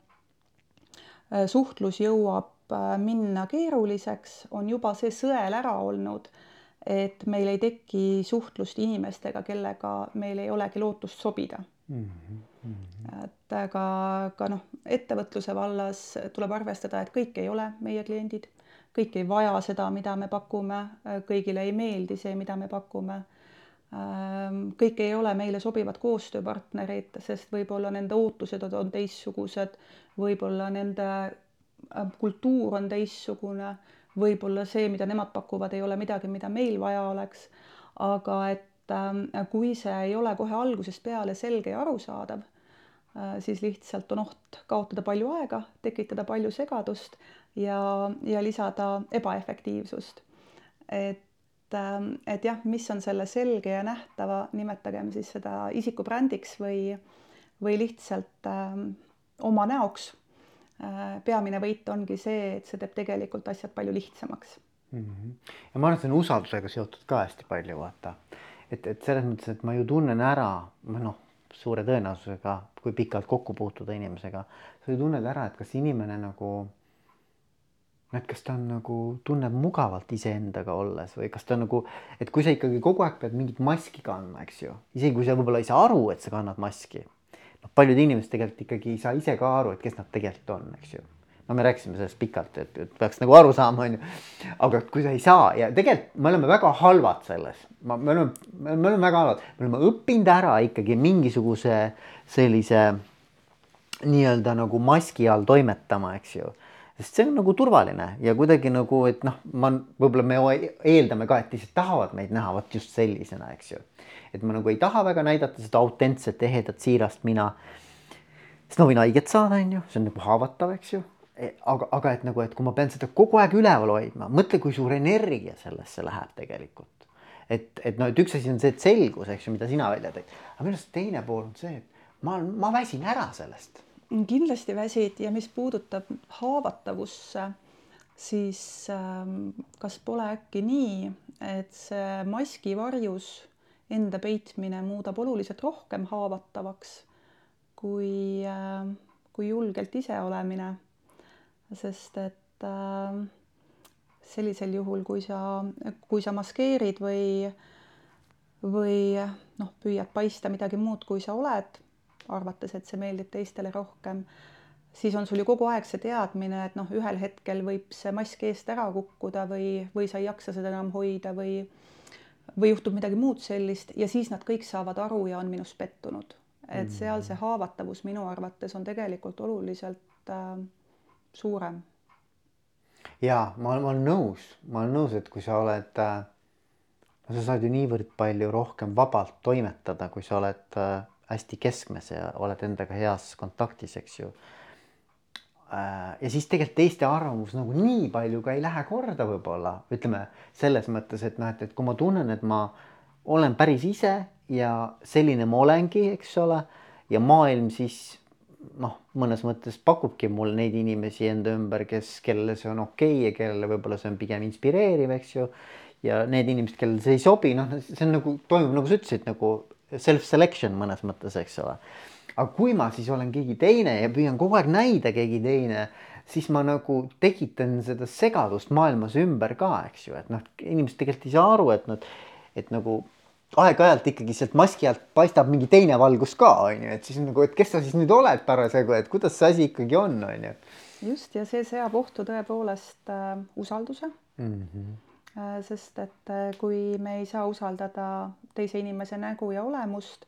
S2: suhtlus jõuab minna keeruliseks, on juba see sõel ära olnud, et meil ei teki suhtlust inimestega, kellega meil ei olegi lootust sobida mm. -hmm. et aga ka noh, ettevõtluse vallas tuleb arvestada, et kõik ei ole meie kliendid kõik ei vaja seda, mida me pakume, kõigile ei meeldi see, mida me pakume. Kõik ei ole meile sobivad koostööpartnerid, sest võib-olla nende ootused on teistsugused, võib-olla nende äh, kultuur on teistsugune, võib-olla see, mida nemad pakuvad, ei ole midagi, mida meil vaja oleks. aga et äh, kui see ei ole kohe algusest peale selge ja arusaadav, äh, siis lihtsalt on oht kaotada palju aega, tekitada palju segadust ja, ja lisada ebaefektiivsust. et, ähm, et jah, mis on selle selge ja nähtava, nimetagem siis seda isikubrändiks või, või lihtsalt äh, oma näoks äh,. peamine võit ongi see, et see teeb tegelikult asjad palju lihtsamaks
S1: mm. -hmm. ja ma arvan, et see on usaldusega seotud ka hästi palju, vaata. et, et selles mõttes, et ma ju tunnen ära, noh, suure tõenäosusega, kui pikalt kokku puutuda inimesega, sa ju tunned ära, et kas inimene nagu et kas ta on nagu, tunneb mugavalt iseendaga olles või kas ta nagu, et kui sa ikkagi kogu aeg pead mingit maski kandma, eks ju, isegi kui sa võib-olla ei saa aru, et sa kannad maski. noh, paljud inimesed tegelikult ikkagi ei saa ise ka aru, et kes nad tegelikult on, eks ju. no me rääkisime sellest pikalt, et, et peaks nagu aru saama, on ju. aga kui sa ei saa ja tegelikult me oleme väga halvad selles, ma, me oleme, me oleme väga halvad, me oleme õppinud ära ikkagi mingisuguse sellise nii-öelda nagu maski all toimetama, eks ju sest see on nagu turvaline ja kuidagi nagu, et noh, ma võib-olla me eeldame ka, et teised tahavad meid näha vot just sellisena, eks ju. et ma nagu ei taha väga näidata seda autentset, ehedat, siirast mina. sest ma võin haiget saada, on ju, see on nagu haavatav, eks ju. E, aga, aga et nagu, et kui ma pean seda kogu aeg üleval hoidma, mõtle, kui suur energia sellesse läheb tegelikult. et, et noh, et üks asi on see, et selgus, eks ju, mida sina välja tõid, aga minu arust teine pool on see, et ma, ma väsin ära sellest
S2: kindlasti väsid ja mis puudutab haavatavusse, siis ähm, kas pole äkki nii, et see maski varjus enda peitmine muudab oluliselt rohkem haavatavaks kui, äh, kui julgelt ise olemine. sest et äh, sellisel juhul, kui sa, kui sa maskeerid või, või noh, püüad paista midagi muud, kui sa oled arvates, et see meeldib teistele rohkem, siis on sul ju kogu aeg see teadmine, et noh, ühel hetkel võib see mask eest ära kukkuda või, või sa ei jaksa seda enam hoida või või juhtub midagi muud sellist ja siis nad kõik saavad aru ja on minust pettunud. et seal see haavatavus minu arvates on tegelikult oluliselt äh, suurem.
S1: ja ma, ma olen nõus, ma olen nõus, et kui sa oled äh, sa saad ju niivõrd palju rohkem vabalt toimetada, kui sa oled äh, hästi keskmes ja oled endaga heas kontaktis, eks ju. Äh, ja siis tegelikult teiste arvamus nagu nii palju ka ei lähe korda, võib-olla ütleme selles mõttes, et noh, et, et kui ma tunnen, et ma olen päris ise ja selline ma olengi, eks ole. ja maailm siis noh, mõnes mõttes pakubki mulle neid inimesi enda ümber, kes, kellele see on okei okay ja kellele võib-olla see on pigem inspireeriv, eks ju. ja need inimesed, kellele see ei sobi, noh, see on nagu toimub, nagu sa ütlesid, nagu self-selection mõnes mõttes, eks ole. aga kui ma siis olen keegi teine ja püüan kogu aeg näida keegi teine, siis ma nagu tekitan seda segadust maailmas ümber ka, eks ju, et noh, inimesed tegelikult ei saa aru, et nad, et nagu aeg-ajalt ikkagi sealt maski alt paistab mingi teine valgus ka, on ju, et siis nagu, et kes sa siis nüüd oled parasjagu, et kuidas see asi ikkagi on, on ju.
S2: just, ja see seab ohtu tõepoolest äh, usalduse
S1: mm. -hmm.
S2: Äh, sest et äh, kui me ei saa usaldada teise inimese nägu ja olemust,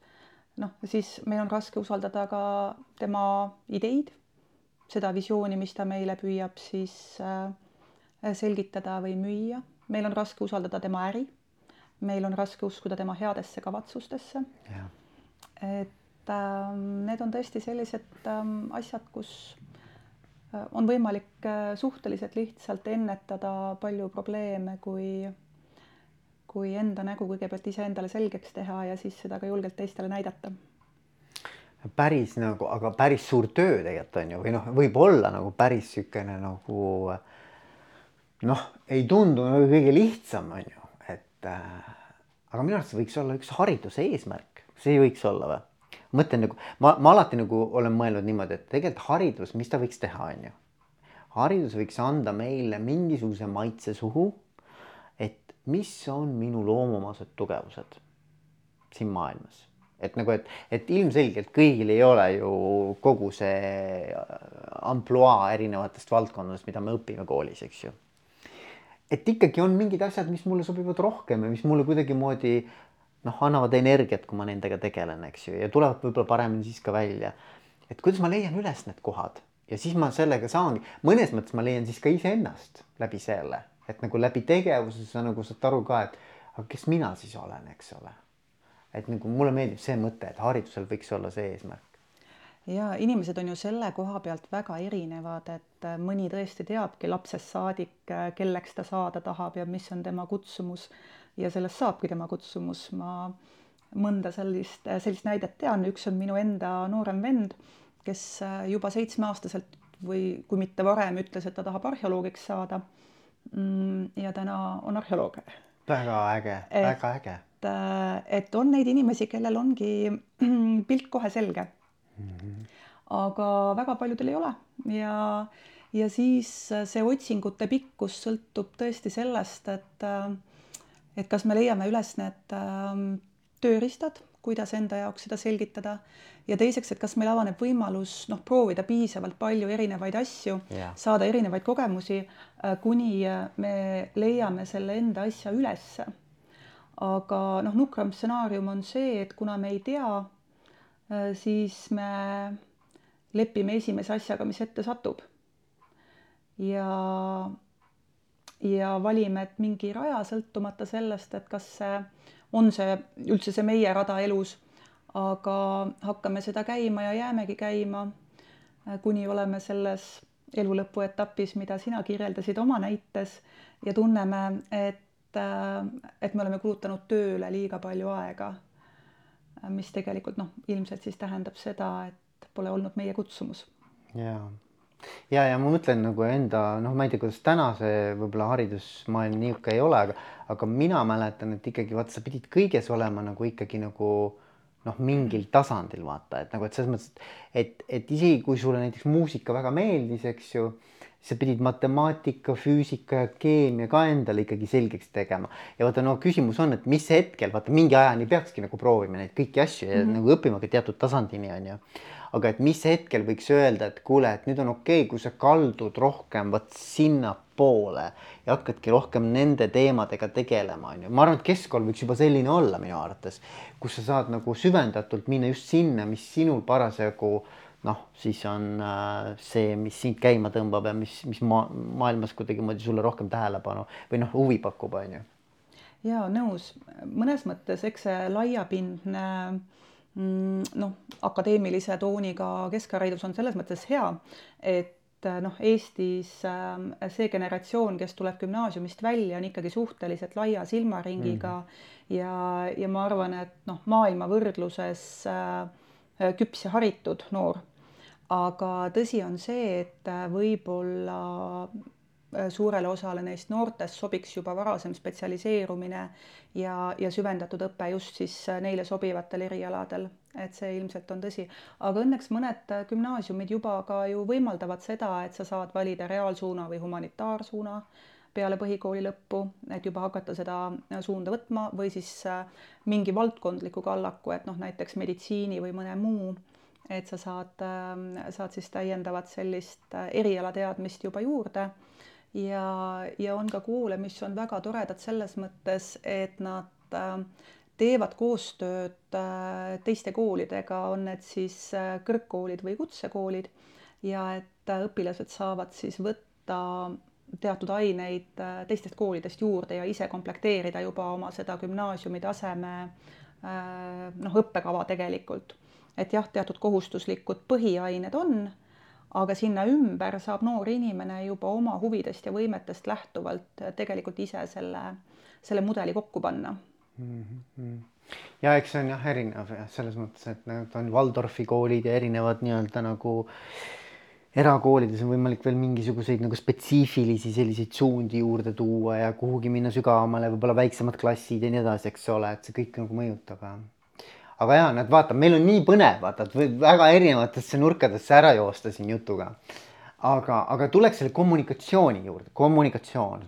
S2: noh, siis meil on raske usaldada ka tema ideid, seda visiooni, mis ta meile püüab siis äh, selgitada või müüa. meil on raske usaldada tema äri meil on raske uskuda tema headesse kavatsustesse. et äh, need on tõesti sellised äh, asjad, kus on võimalik äh, suhteliselt lihtsalt ennetada palju probleeme, kui kui enda nägu kõigepealt iseendale selgeks teha ja siis seda ka julgelt teistele näidata
S1: päris nagu, aga päris suur töö tegelikult on ju, või noh, võib-olla nagu päris niisugune nagu noh, ei tundu nagu kõige lihtsam on ju, et äh, aga minu arust võiks olla üks hariduse eesmärk, see võiks olla või? Mõtlen nagu ma, ma alati nagu olen mõelnud niimoodi, et tegelikult haridus, mis ta võiks teha, on ju. haridus võiks anda meile mingisuguse maitse suhu, et mis on minu loomuomased tugevused siin maailmas et nagu, et, et ilmselgelt kõigil ei ole ju kogu see ampluaa erinevatest valdkondadest, mida me õpime koolis, eks ju et ikkagi on mingid asjad, mis mulle sobivad rohkem ja mis mulle kuidagimoodi noh, annavad energiat, kui ma nendega tegelen, eks ju, ja tulevad võib-olla paremini siis ka välja. et kuidas ma leian üles need kohad? Ja siis ma sellega saangi, mõnes mõttes ma leian siis ka iseennast läbi selle, et nagu läbi tegevuse sa nagu saad aru ka, et aga kes mina siis olen, eks ole. et nagu mulle meeldib see mõte, et haridusel võiks olla see eesmärk.
S2: Ja inimesed on ju selle koha pealt väga erinevad, et äh, mõni tõesti teabki lapsest saadik, äh, kelleks ta saada tahab ja mis on tema kutsumus ja sellest saabki tema kutsumus. ma mõnda sellist, äh, sellist näidet tean, üks on minu enda noorem vend, kes juba seitsmeaastaselt või kui mitte varem ütles, et ta tahab arheoloogiks saada. Mm, ja täna on arheoloog.
S1: väga äge, väga äge.
S2: et on neid inimesi, kellel ongi pilt kohe selge aga väga paljudel ei ole ja, ja siis see otsingute pikkus sõltub tõesti sellest, et, et kas me leiame üles need ähm, tööriistad, kuidas enda jaoks seda selgitada ja teiseks, et kas meil avaneb võimalus noh, proovida piisavalt palju erinevaid asju yeah., saada erinevaid kogemusi, äh, kuni me leiame selle enda asja ülesse. aga noh, nukram stsenaarium on see, et kuna me ei tea, Äh, siis me lepime esimese asjaga, mis ette satub. ja, ja valime, et mingi raja, sõltumata sellest, et kas see on see üldse see meie rada elus, aga hakkame seda käima ja jäämegi käima, äh, kuni oleme selles elu lõpuetapis, mida sina kirjeldasid oma näites. Ja tunneme, et, äh, et me oleme kulutanud tööle liiga palju aega mis tegelikult noh, ilmselt siis tähendab seda, et pole olnud meie kutsumus.
S1: ja, ja, ja ma mõtlen nagu enda noh, ma ei tea, kuidas täna see võib-olla haridusmaailm niisugune ei ole, aga, aga mina mäletan, et ikkagi vaata, sa pidid kõiges olema nagu ikkagi nagu noh, mingil tasandil vaata, et nagu, et selles mõttes, et, et isegi kui sulle näiteks muusika väga meeldis, eks ju sa pidid matemaatika, füüsika ja keemia ka endale ikkagi selgeks tegema. ja vaata, no küsimus on, et mis hetkel, vaata mingi ajani peakski nagu proovima neid kõiki asju ja mm -hmm. nagu õppima ka teatud tasandini, on ju. Aga et mis hetkel võiks öelda, et kuule, et nüüd on okei okay,, kui sa kaldud rohkem vot sinnapoole ja hakkadki rohkem nende teemadega tegelema, on ju. ma arvan, et keskkool võiks juba selline olla minu arvates, kus sa saad nagu süvendatult minna just sinna, mis sinul parasjagu äh, noh, siis on äh, see, mis sind käima tõmbab ja mis, mis ma maailmas kuidagimoodi sulle rohkem tähelepanu või noh, huvi pakub, on ju.
S2: ja nõus, mõnes mõttes, eks see laiapindne mm, noh, akadeemilise tooniga keskharidus on selles mõttes hea, et noh, Eestis ähm, see generatsioon, kes tuleb gümnaasiumist välja, on ikkagi suhteliselt laia silmaringiga mm. ja, ja ma arvan, et noh, maailma võrdluses äh, küps ja haritud noor. aga tõsi on see, et võib-olla suurele osale neist noortest sobiks juba varasem spetsialiseerumine ja, ja süvendatud õpe just siis neile sobivatel erialadel, et see ilmselt on tõsi. aga õnneks mõned gümnaasiumid juba ka ju võimaldavad seda, et sa saad valida reaalsuuna või humanitaarsuuna peale põhikooli lõppu, et juba hakata seda suunda võtma või siis mingi valdkondliku kallaku, et noh, näiteks meditsiini või mõne muu, et sa saad, saad siis täiendavat sellist erialateadmist juba juurde ja, ja on ka koole, mis on väga toredad selles mõttes, et nad äh, teevad koostööd äh, teiste koolidega, on need siis äh, kõrgkoolid või kutsekoolid ja et õpilased saavad siis võtta teatud aineid teistest koolidest juurde ja ise komplekteerida juba oma seda gümnaasiumi taseme noh, õppekava tegelikult. et jah, teatud kohustuslikud põhiained on aga sinna ümber saab noor inimene juba oma huvidest ja võimetest lähtuvalt tegelikult ise selle, selle mudeli kokku panna mm.
S1: -hmm. ja eks see on jah erinev jah, selles mõttes, et need on Waldorfi koolid ja erinevad nii-öelda nagu erakoolides on võimalik veel mingisuguseid nagu spetsiifilisi selliseid suundi juurde tuua ja kuhugi minna sügavamale, võib-olla väiksemad klassid ja nii edasi, eks ole, et see kõik nagu mõjutab aga ja näed, vaata, meil on nii põnev, vaata, et võib väga erinevatesse nurkadesse ära joosta siin jutuga. aga, aga tuleks selle kommunikatsiooni juurde, kommunikatsioon,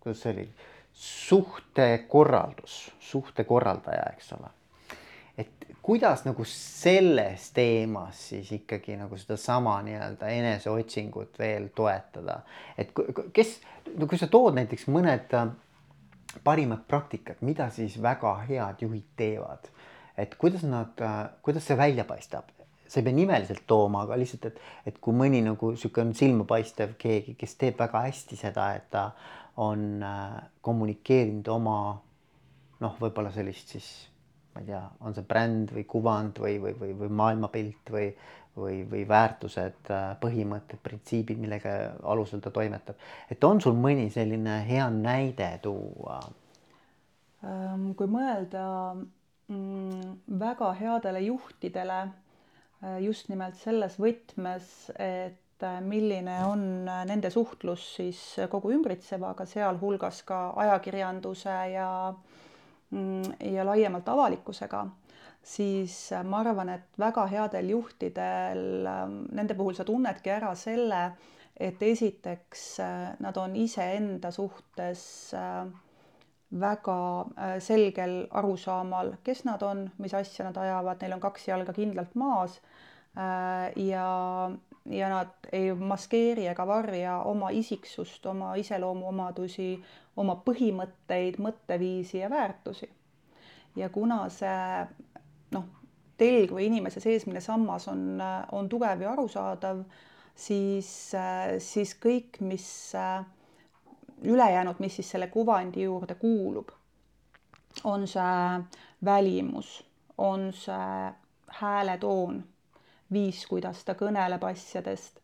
S1: kuidas see oli, suhtekorraldus, suhtekorraldaja, eks ole. et kuidas nagu selles teemas siis ikkagi nagu sedasama nii-öelda eneseotsingut veel toetada, et kes, no kui sa tood näiteks mõned äh, parimad praktikad, mida siis väga head juhid teevad et kuidas nad, kuidas see välja paistab, sa ei pea nimeliselt tooma, aga lihtsalt, et, et kui mõni nagu sihuke on silmapaistev keegi, kes teeb väga hästi seda, et ta on äh, kommunikeerinud oma noh, võib-olla sellist siis ma ei tea, on see bränd või kuvand või, või, või, või maailmapilt või, või, või väärtused, äh, põhimõtted, printsiibid, millega alusel ta toimetab. et on sul mõni selline hea näide tuua?
S2: Ähm, kui mõelda väga headele juhtidele äh, just nimelt selles võtmes, et äh, milline on äh, nende suhtlus siis kogu ümbritsevaga, sealhulgas ka ajakirjanduse ja mm, ja laiemalt avalikkusega, siis ma arvan, et väga headel juhtidel, nende puhul sa tunnedki ära selle, et esiteks nad on iseenda suhtes äh, väga äh, selgel arusaamal, kes nad on, mis asja nad ajavad, neil on kaks jalga kindlalt maas äh, ja, ja nad ei maskeeri ega varja oma isiksust, oma iseloomuomadusi, oma põhimõtteid, mõtteviisi ja väärtusi. ja kuna see noh, telg või inimese seesmine sammas on, on tugev ja arusaadav, siis, siis kõik, mis äh, ülejäänud, mis siis selle kuvandi juurde kuulub, on see välimus, on see hääletoon, viis, kuidas ta kõneleb asjadest,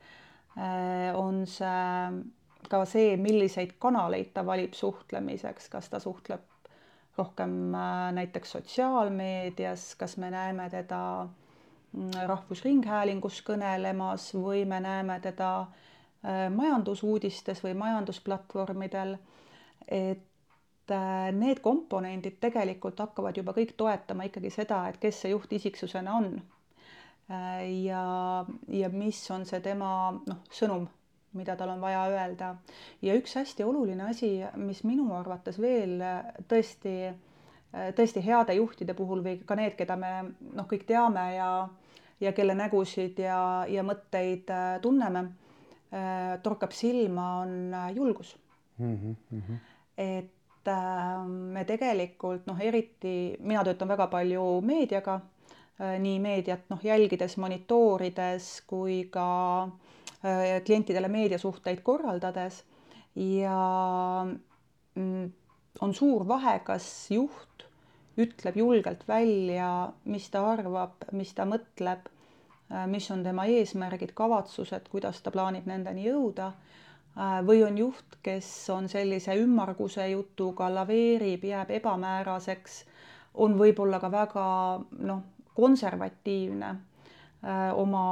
S2: äh, on see ka see, milliseid kanaleid ta valib suhtlemiseks, kas ta suhtleb rohkem äh, näiteks sotsiaalmeedias, kas me näeme teda mm, Rahvusringhäälingus kõnelemas või me näeme teda Äh, majandusuudistes või majandusplatvormidel, et äh, need komponendid tegelikult hakkavad juba kõik toetama ikkagi seda, et kes see juht isiksusena on. Äh, ja, ja mis on see tema noh, sõnum, mida tal on vaja öelda. ja üks hästi oluline asi, mis minu arvates veel tõesti, tõesti heade juhtide puhul või ka need, keda me noh, kõik teame ja ja kelle nägusid ja, ja mõtteid tunneme Äh, torkab silma, on äh, julgus mm. -hmm. et äh, me tegelikult noh, eriti mina töötan väga palju meediaga, nii meediat noh, jälgides, monitoorides kui ka klientidele meediasuhteid korraldades ja mm, on suur vahe, kas juht ütleb julgelt välja, mis ta arvab, mis ta mõtleb Äh, mis on tema eesmärgid, kavatsused, kuidas ta plaanib nendeni jõuda. Äh, või on juht, kes on sellise ümmarguse jutuga, laveerib, jääb ebamääraseks, on võib-olla ka väga noh, konservatiivne oma,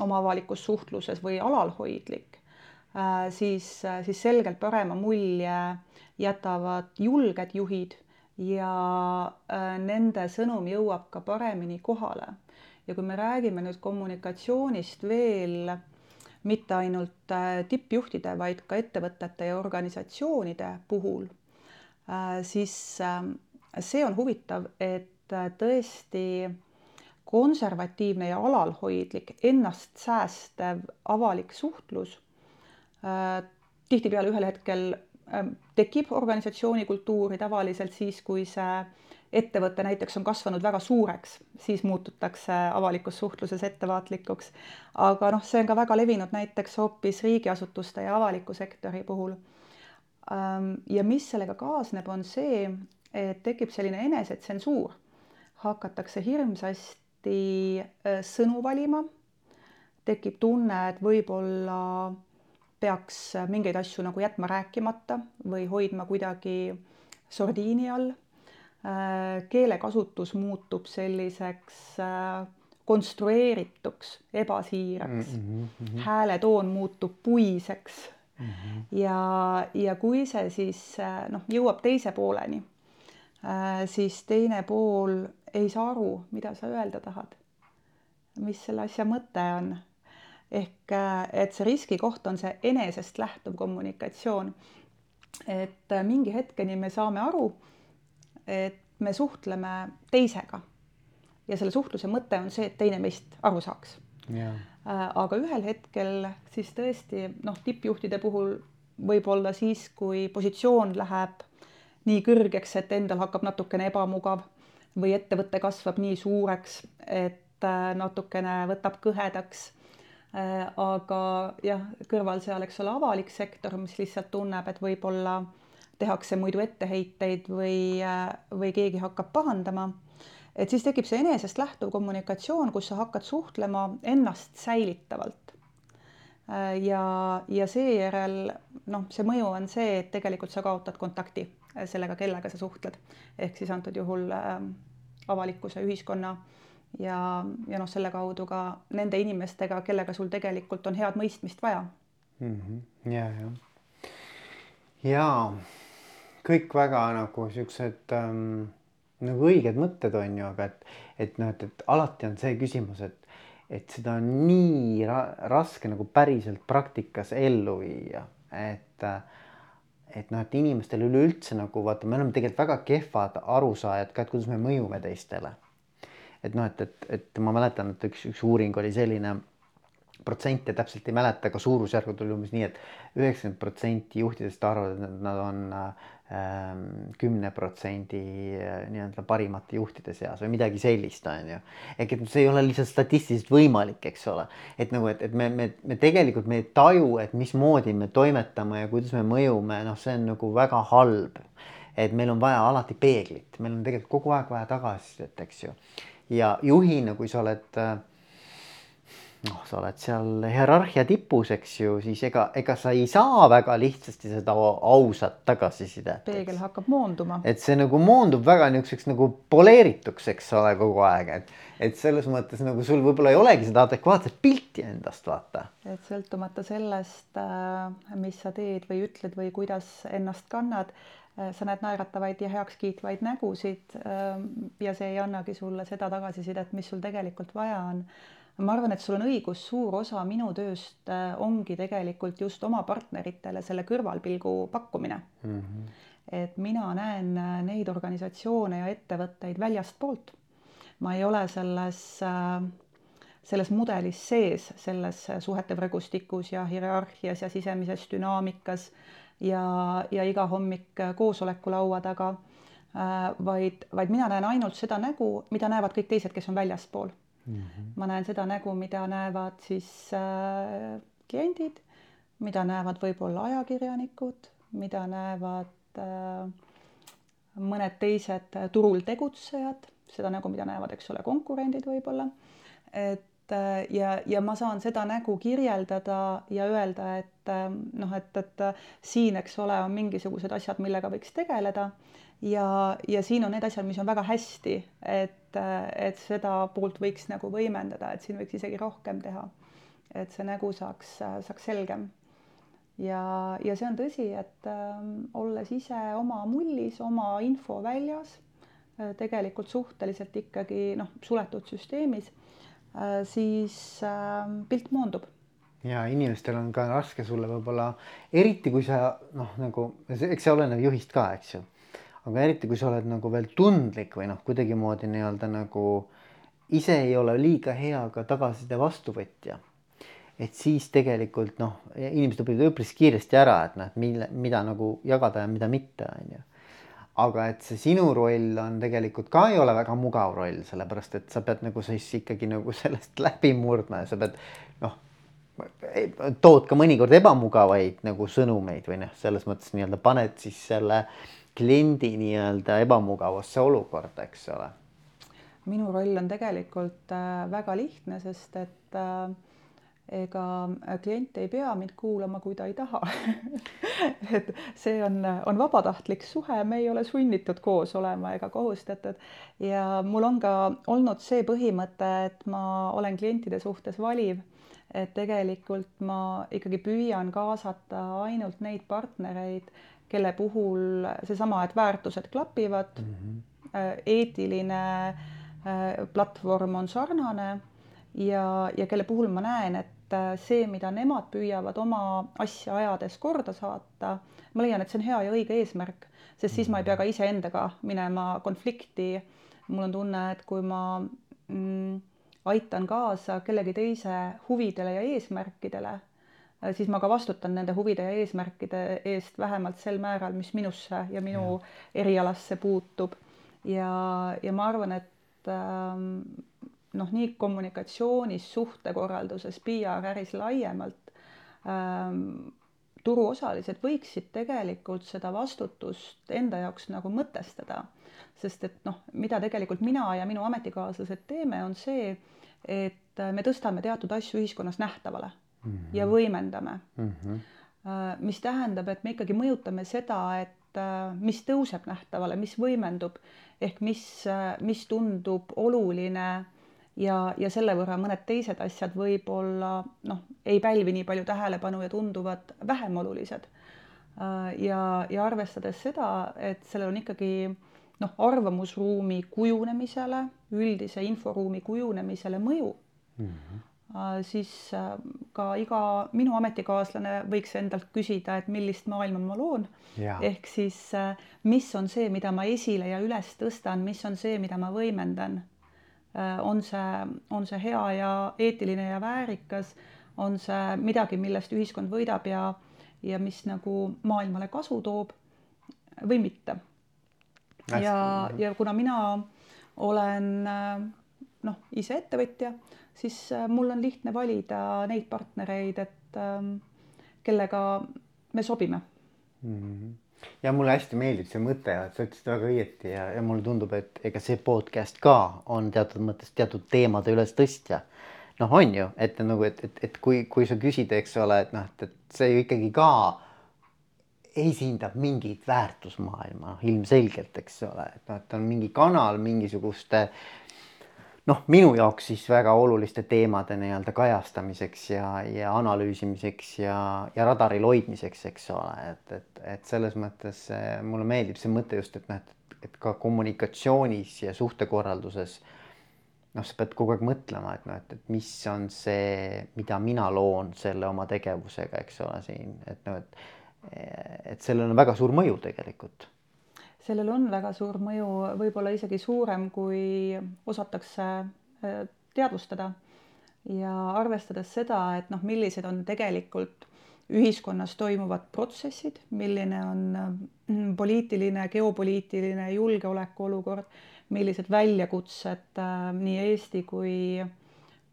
S2: oma avalikus suhtluses või alalhoidlik, siis, siis selgelt parema mulje jätavad julged juhid ja nende sõnum jõuab ka paremini kohale. Ja kui me räägime nüüd kommunikatsioonist veel mitte ainult äh, tippjuhtide, vaid ka ettevõtete ja organisatsioonide puhul, äh, siis ähm, see on huvitav, et äh, tõesti konservatiivne ja alalhoidlik, ennast säästev avalik suhtlus tihtipeale ühel hetkel tekib organisatsiooni kultuuri tavaliselt siis, kui see ettevõte näiteks on kasvanud väga suureks, siis muututakse avalikus suhtluses ettevaatlikuks. aga noh, see on ka väga levinud näiteks hoopis riigiasutuste ja avaliku sektori puhul. Ja mis sellega kaasneb, on see, et tekib selline enesetsensuur, hakatakse hirmsasti sõnu valima, tekib tunne, et võib-olla peaks mingeid asju nagu jätma rääkimata või hoidma kuidagi sordiini all keelekasutus muutub selliseks äh, konstrueerituks, ebasiiraks mm, -hmm, mm -hmm. hääletoon muutub puiseks mm. -hmm. ja, ja kui see siis äh, noh, jõuab teise pooleni, siis teine pool ei saa aru, mida sa öelda tahad. mis selle asja mõte on. ehk et see riskikoht on see enesest lähtuv kommunikatsioon. et mingi hetkeni me saame aru et me suhtleme teisega ja selle suhtluse mõte on see, et teine meist aru saaks. Äh, aga ühel hetkel siis tõesti noh, tippjuhtide puhul võib-olla siis, kui positsioon läheb nii kõrgeks, et endal hakkab natukene ebamugav või ettevõte kasvab nii suureks, et äh, natukene võtab kõhedaks. Äh, aga jah, kõrval seal, eks ole, avalik sektor, mis lihtsalt tunneb, et võib-olla tehakse muidu etteheiteid või, või keegi hakkab pahandama, et siis tekib see enesest lähtuv kommunikatsioon, kus sa hakkad suhtlema ennast säilitavalt. ja, ja seejärel noh, see mõju on see, et tegelikult sa kaotad kontakti sellega, kellega sa suhtled, ehk siis antud juhul äh, avalikkuse, ühiskonna ja, ja noh, selle kaudu ka nende inimestega, kellega sul tegelikult on head mõistmist vaja
S1: mm. -hmm. ja, ja, ja kõik väga nagu siuksed ähm, nagu õiged mõtted on ju, aga et, et noh, et, et alati on see küsimus, et, et seda on nii ra raske nagu päriselt praktikas ellu viia, et et noh, et inimestel üleüldse nagu vaata, me oleme tegelikult väga kehvad arusaajad ka, et kuidas me mõjume teistele. et noh, et, et, et ma mäletan, et üks, üks uuring oli selline protsente täpselt ei mäleta, aga suurusjärgud oli umbes nii et, et üheksakümmend protsenti juhtidest arvavad, et nad on ähm, kümne protsendi äh, nii-öelda parimate juhtide seas või midagi sellist, on ju. ehk et see ei ole lihtsalt statistiliselt võimalik, eks ole. et nagu, et, et me, me, me tegelikult me ei taju, et mismoodi me toimetame ja kuidas me mõjume, noh, see on nagu väga halb. et meil on vaja alati peeglit, meil on tegelikult kogu aeg vaja tagasisidet, eks ju. ja juhina, kui sa oled äh, noh, sa oled seal hierarhia tipus, eks ju, siis ega, ega sa ei saa väga lihtsasti seda ausat tagasisidet.
S2: peegel hakkab moonduma.
S1: et see nagu moondub väga niisuguseks nagu poleerituks, eks ole, kogu aeg, et, et selles mõttes nagu sul võib-olla ei olegi seda adekvaatset pilti endast, vaata.
S2: et sõltumata sellest, äh, mis sa teed või ütled või kuidas ennast kannad, äh, sa näed naeratavaid ja heakskiitvaid nägusid äh, ja see ei annagi sulle seda tagasisidet, mis sul tegelikult vaja on ma arvan, et sul on õigus, suur osa minu tööst äh, ongi tegelikult just oma partneritele selle kõrvalpilgu pakkumine mm. -hmm. et mina näen äh, neid organisatsioone ja ettevõtteid väljastpoolt. ma ei ole selles, äh, selles mudelis sees, selles suhete võrgustikus ja hierarhias ja sisemises dünaamikas ja, ja iga hommik koosoleku laua taga, vaid, vaid mina näen ainult seda nägu, mida näevad kõik teised, kes on väljaspool mm. -hmm. ma näen seda nägu, mida näevad siis äh, kliendid, mida näevad võib-olla ajakirjanikud, mida näevad äh, mõned teised turul tegutsejad, seda nägu, mida näevad, eks ole, konkurendid võib-olla. et äh, ja, ja ma saan seda nägu kirjeldada ja öelda, et äh, noh, et, et siin, eks ole, on mingisugused asjad, millega võiks tegeleda ja, ja siin on need asjad, mis on väga hästi, et, et seda poolt võiks nagu võimendada, et siin võiks isegi rohkem teha. et see nägu saaks, saaks selgem. ja, ja see on tõsi, et äh, olles ise oma mullis, oma info väljas äh,, tegelikult suhteliselt ikkagi noh, suletud süsteemis äh,, siis äh, pilt moondub
S1: ja inimestel on ka raske sulle võib-olla, eriti kui sa noh, nagu eks see oleneb juhist ka, eks ju aga eriti, kui sa oled nagu veel tundlik või noh, kuidagimoodi nii-öelda nagu ise ei ole liiga hea ka tagasiside vastuvõtja. et siis tegelikult noh, inimesed õpivad üpris kiiresti ära, et noh, et mille, mida nagu jagada ja mida mitte, on ju. aga et see sinu roll on tegelikult ka ei ole väga mugav roll, sellepärast et sa pead nagu siis ikkagi nagu sellest läbi murdma ja sa pead noh tood ka mõnikord ebamugavaid nagu sõnumeid või noh, selles mõttes nii-öelda paned siis selle äh, kliendi nii-öelda ebamugavasse olukorda, eks ole?
S2: minu roll on tegelikult äh, väga lihtne, sest et äh, ega klient ei pea mind kuulama, kui ta ei taha. Et see on, on vabatahtlik suhe, me ei ole sunnitud koos olema ega kohustatud. Ja mul on ka olnud see põhimõte, et ma olen klientide suhtes valiv, et tegelikult ma ikkagi püüan kaasata ainult neid partnereid, kelle puhul seesama, et väärtused klapivad mm, -hmm. eetiline äh, platvorm on sarnane ja, ja kelle puhul ma näen, et äh, see, mida nemad püüavad oma asja ajades korda saata, ma leian, et see on hea ja õige eesmärk, sest siis ma ei pea ka iseendaga minema konflikti. mul on tunne, et kui ma mm, aitan kaasa kellegi teise huvidele ja eesmärkidele siis ma ka vastutan nende huvide ja eesmärkide eest vähemalt sel määral, mis minusse ja minu ja. erialasse puutub. ja, ja ma arvan, et ähm, noh, nii kommunikatsioonis, suhtekorralduses, PR-äris laiemalt ähm, turuosalised võiksid tegelikult seda vastutust enda jaoks nagu mõtestada, sest et noh, mida tegelikult mina ja minu ametikaaslased teeme, on see, et me tõstame teatud asju ühiskonnas nähtavale mm -hmm. ja võimendame mm. -hmm. mis tähendab, et me ikkagi mõjutame seda, et äh, mis tõuseb nähtavale, mis võimendub ehk mis, äh, mis tundub oluline ja, ja selle võrra mõned teised asjad võib-olla noh, ei pälvi nii palju tähelepanu ja tunduvad vähem olulised. ja, ja arvestades seda, et sellel on ikkagi noh, arvamusruumi kujunemisele, üldise inforuumi kujunemisele mõju mm. -hmm siis äh, ka iga minu ametikaaslane võiks endalt küsida, et millist maailma ma loon. ehk siis, äh, mis on see, mida ma esile ja üles tõstan, mis on see, mida ma võimendan. on see, on see hea ja eetiline ja väärikas, on see midagi, millest ühiskond võidab ja, ja mis nagu maailmale kasu toob või mitte. ja, ja kuna mina olen noh, ise ettevõtja siis äh, mul on lihtne valida neid partnereid, et ähm, kellega me sobime
S1: mm. -hmm ja mulle hästi meeldib see mõte, sa ütlesid väga õieti ja, ja mulle tundub, et ega see podcast ka on teatud mõttes teatud teemade ülestõstja. noh, on ju, et nagu, et, et, et kui, kui sa küsid, eks ole, et noh, et, et see ju ikkagi ka esindab mingit väärtusmaailma ilmselgelt, eks ole, et noh, et on mingi kanal mingisuguste noh, minu jaoks siis väga oluliste teemade nii-öelda kajastamiseks ja, ja analüüsimiseks ja, ja radaril hoidmiseks, eks ole, et, et, et selles mõttes mulle meeldib see mõte just, et noh, et, et ka kommunikatsioonis ja suhtekorralduses noh, sa pead kogu aeg mõtlema, et noh, et, et mis on see, mida mina loon selle oma tegevusega, eks ole, siin, et noh, et et sellel on väga suur mõju tegelikult
S2: sellel on väga suur mõju, võib-olla isegi suurem, kui osatakse äh, teadvustada. ja arvestades seda, et noh, millised on tegelikult ühiskonnas toimuvad protsessid, milline on mm, poliitiline, geopoliitiline julgeolekuolukord, millised väljakutsed äh, nii Eesti kui,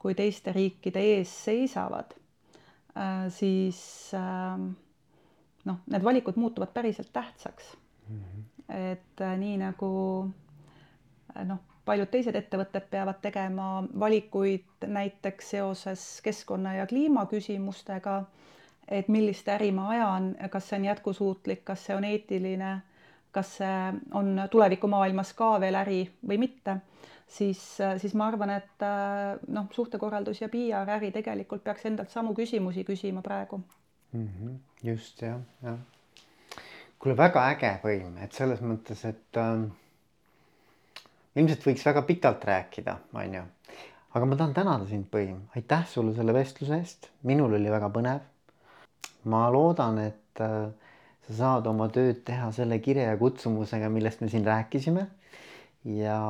S2: kui teiste riikide ees seisavad, äh, siis noh, need valikud muutuvad päriselt tähtsaks mm. -hmm et äh, nii nagu äh, noh, paljud teised ettevõtted peavad tegema valikuid näiteks seoses keskkonna ja kliimaküsimustega, et millist äri ma ajan, kas see on jätkusuutlik, kas see on eetiline, kas see on tulevikumaailmas ka veel äri või mitte, siis, siis ma arvan, et noh, suhtekorraldus ja PR äri tegelikult peaks endalt samu küsimusi küsima praegu
S1: mm. -hmm. just jah, jah. Kuule, väga äge põim, et selles mõttes, et äh, ilmselt võiks väga pikalt rääkida, on ju. aga ma tahan tänada sind, Põim, aitäh sulle selle vestluse eest, minul oli väga põnev. ma loodan, et äh, sa saad oma tööd teha selle kire ja kutsumusega, millest me siin rääkisime. ja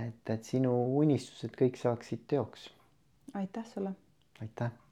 S1: et, et sinu unistused kõik saaksid teoks.
S2: aitäh sulle.
S1: aitäh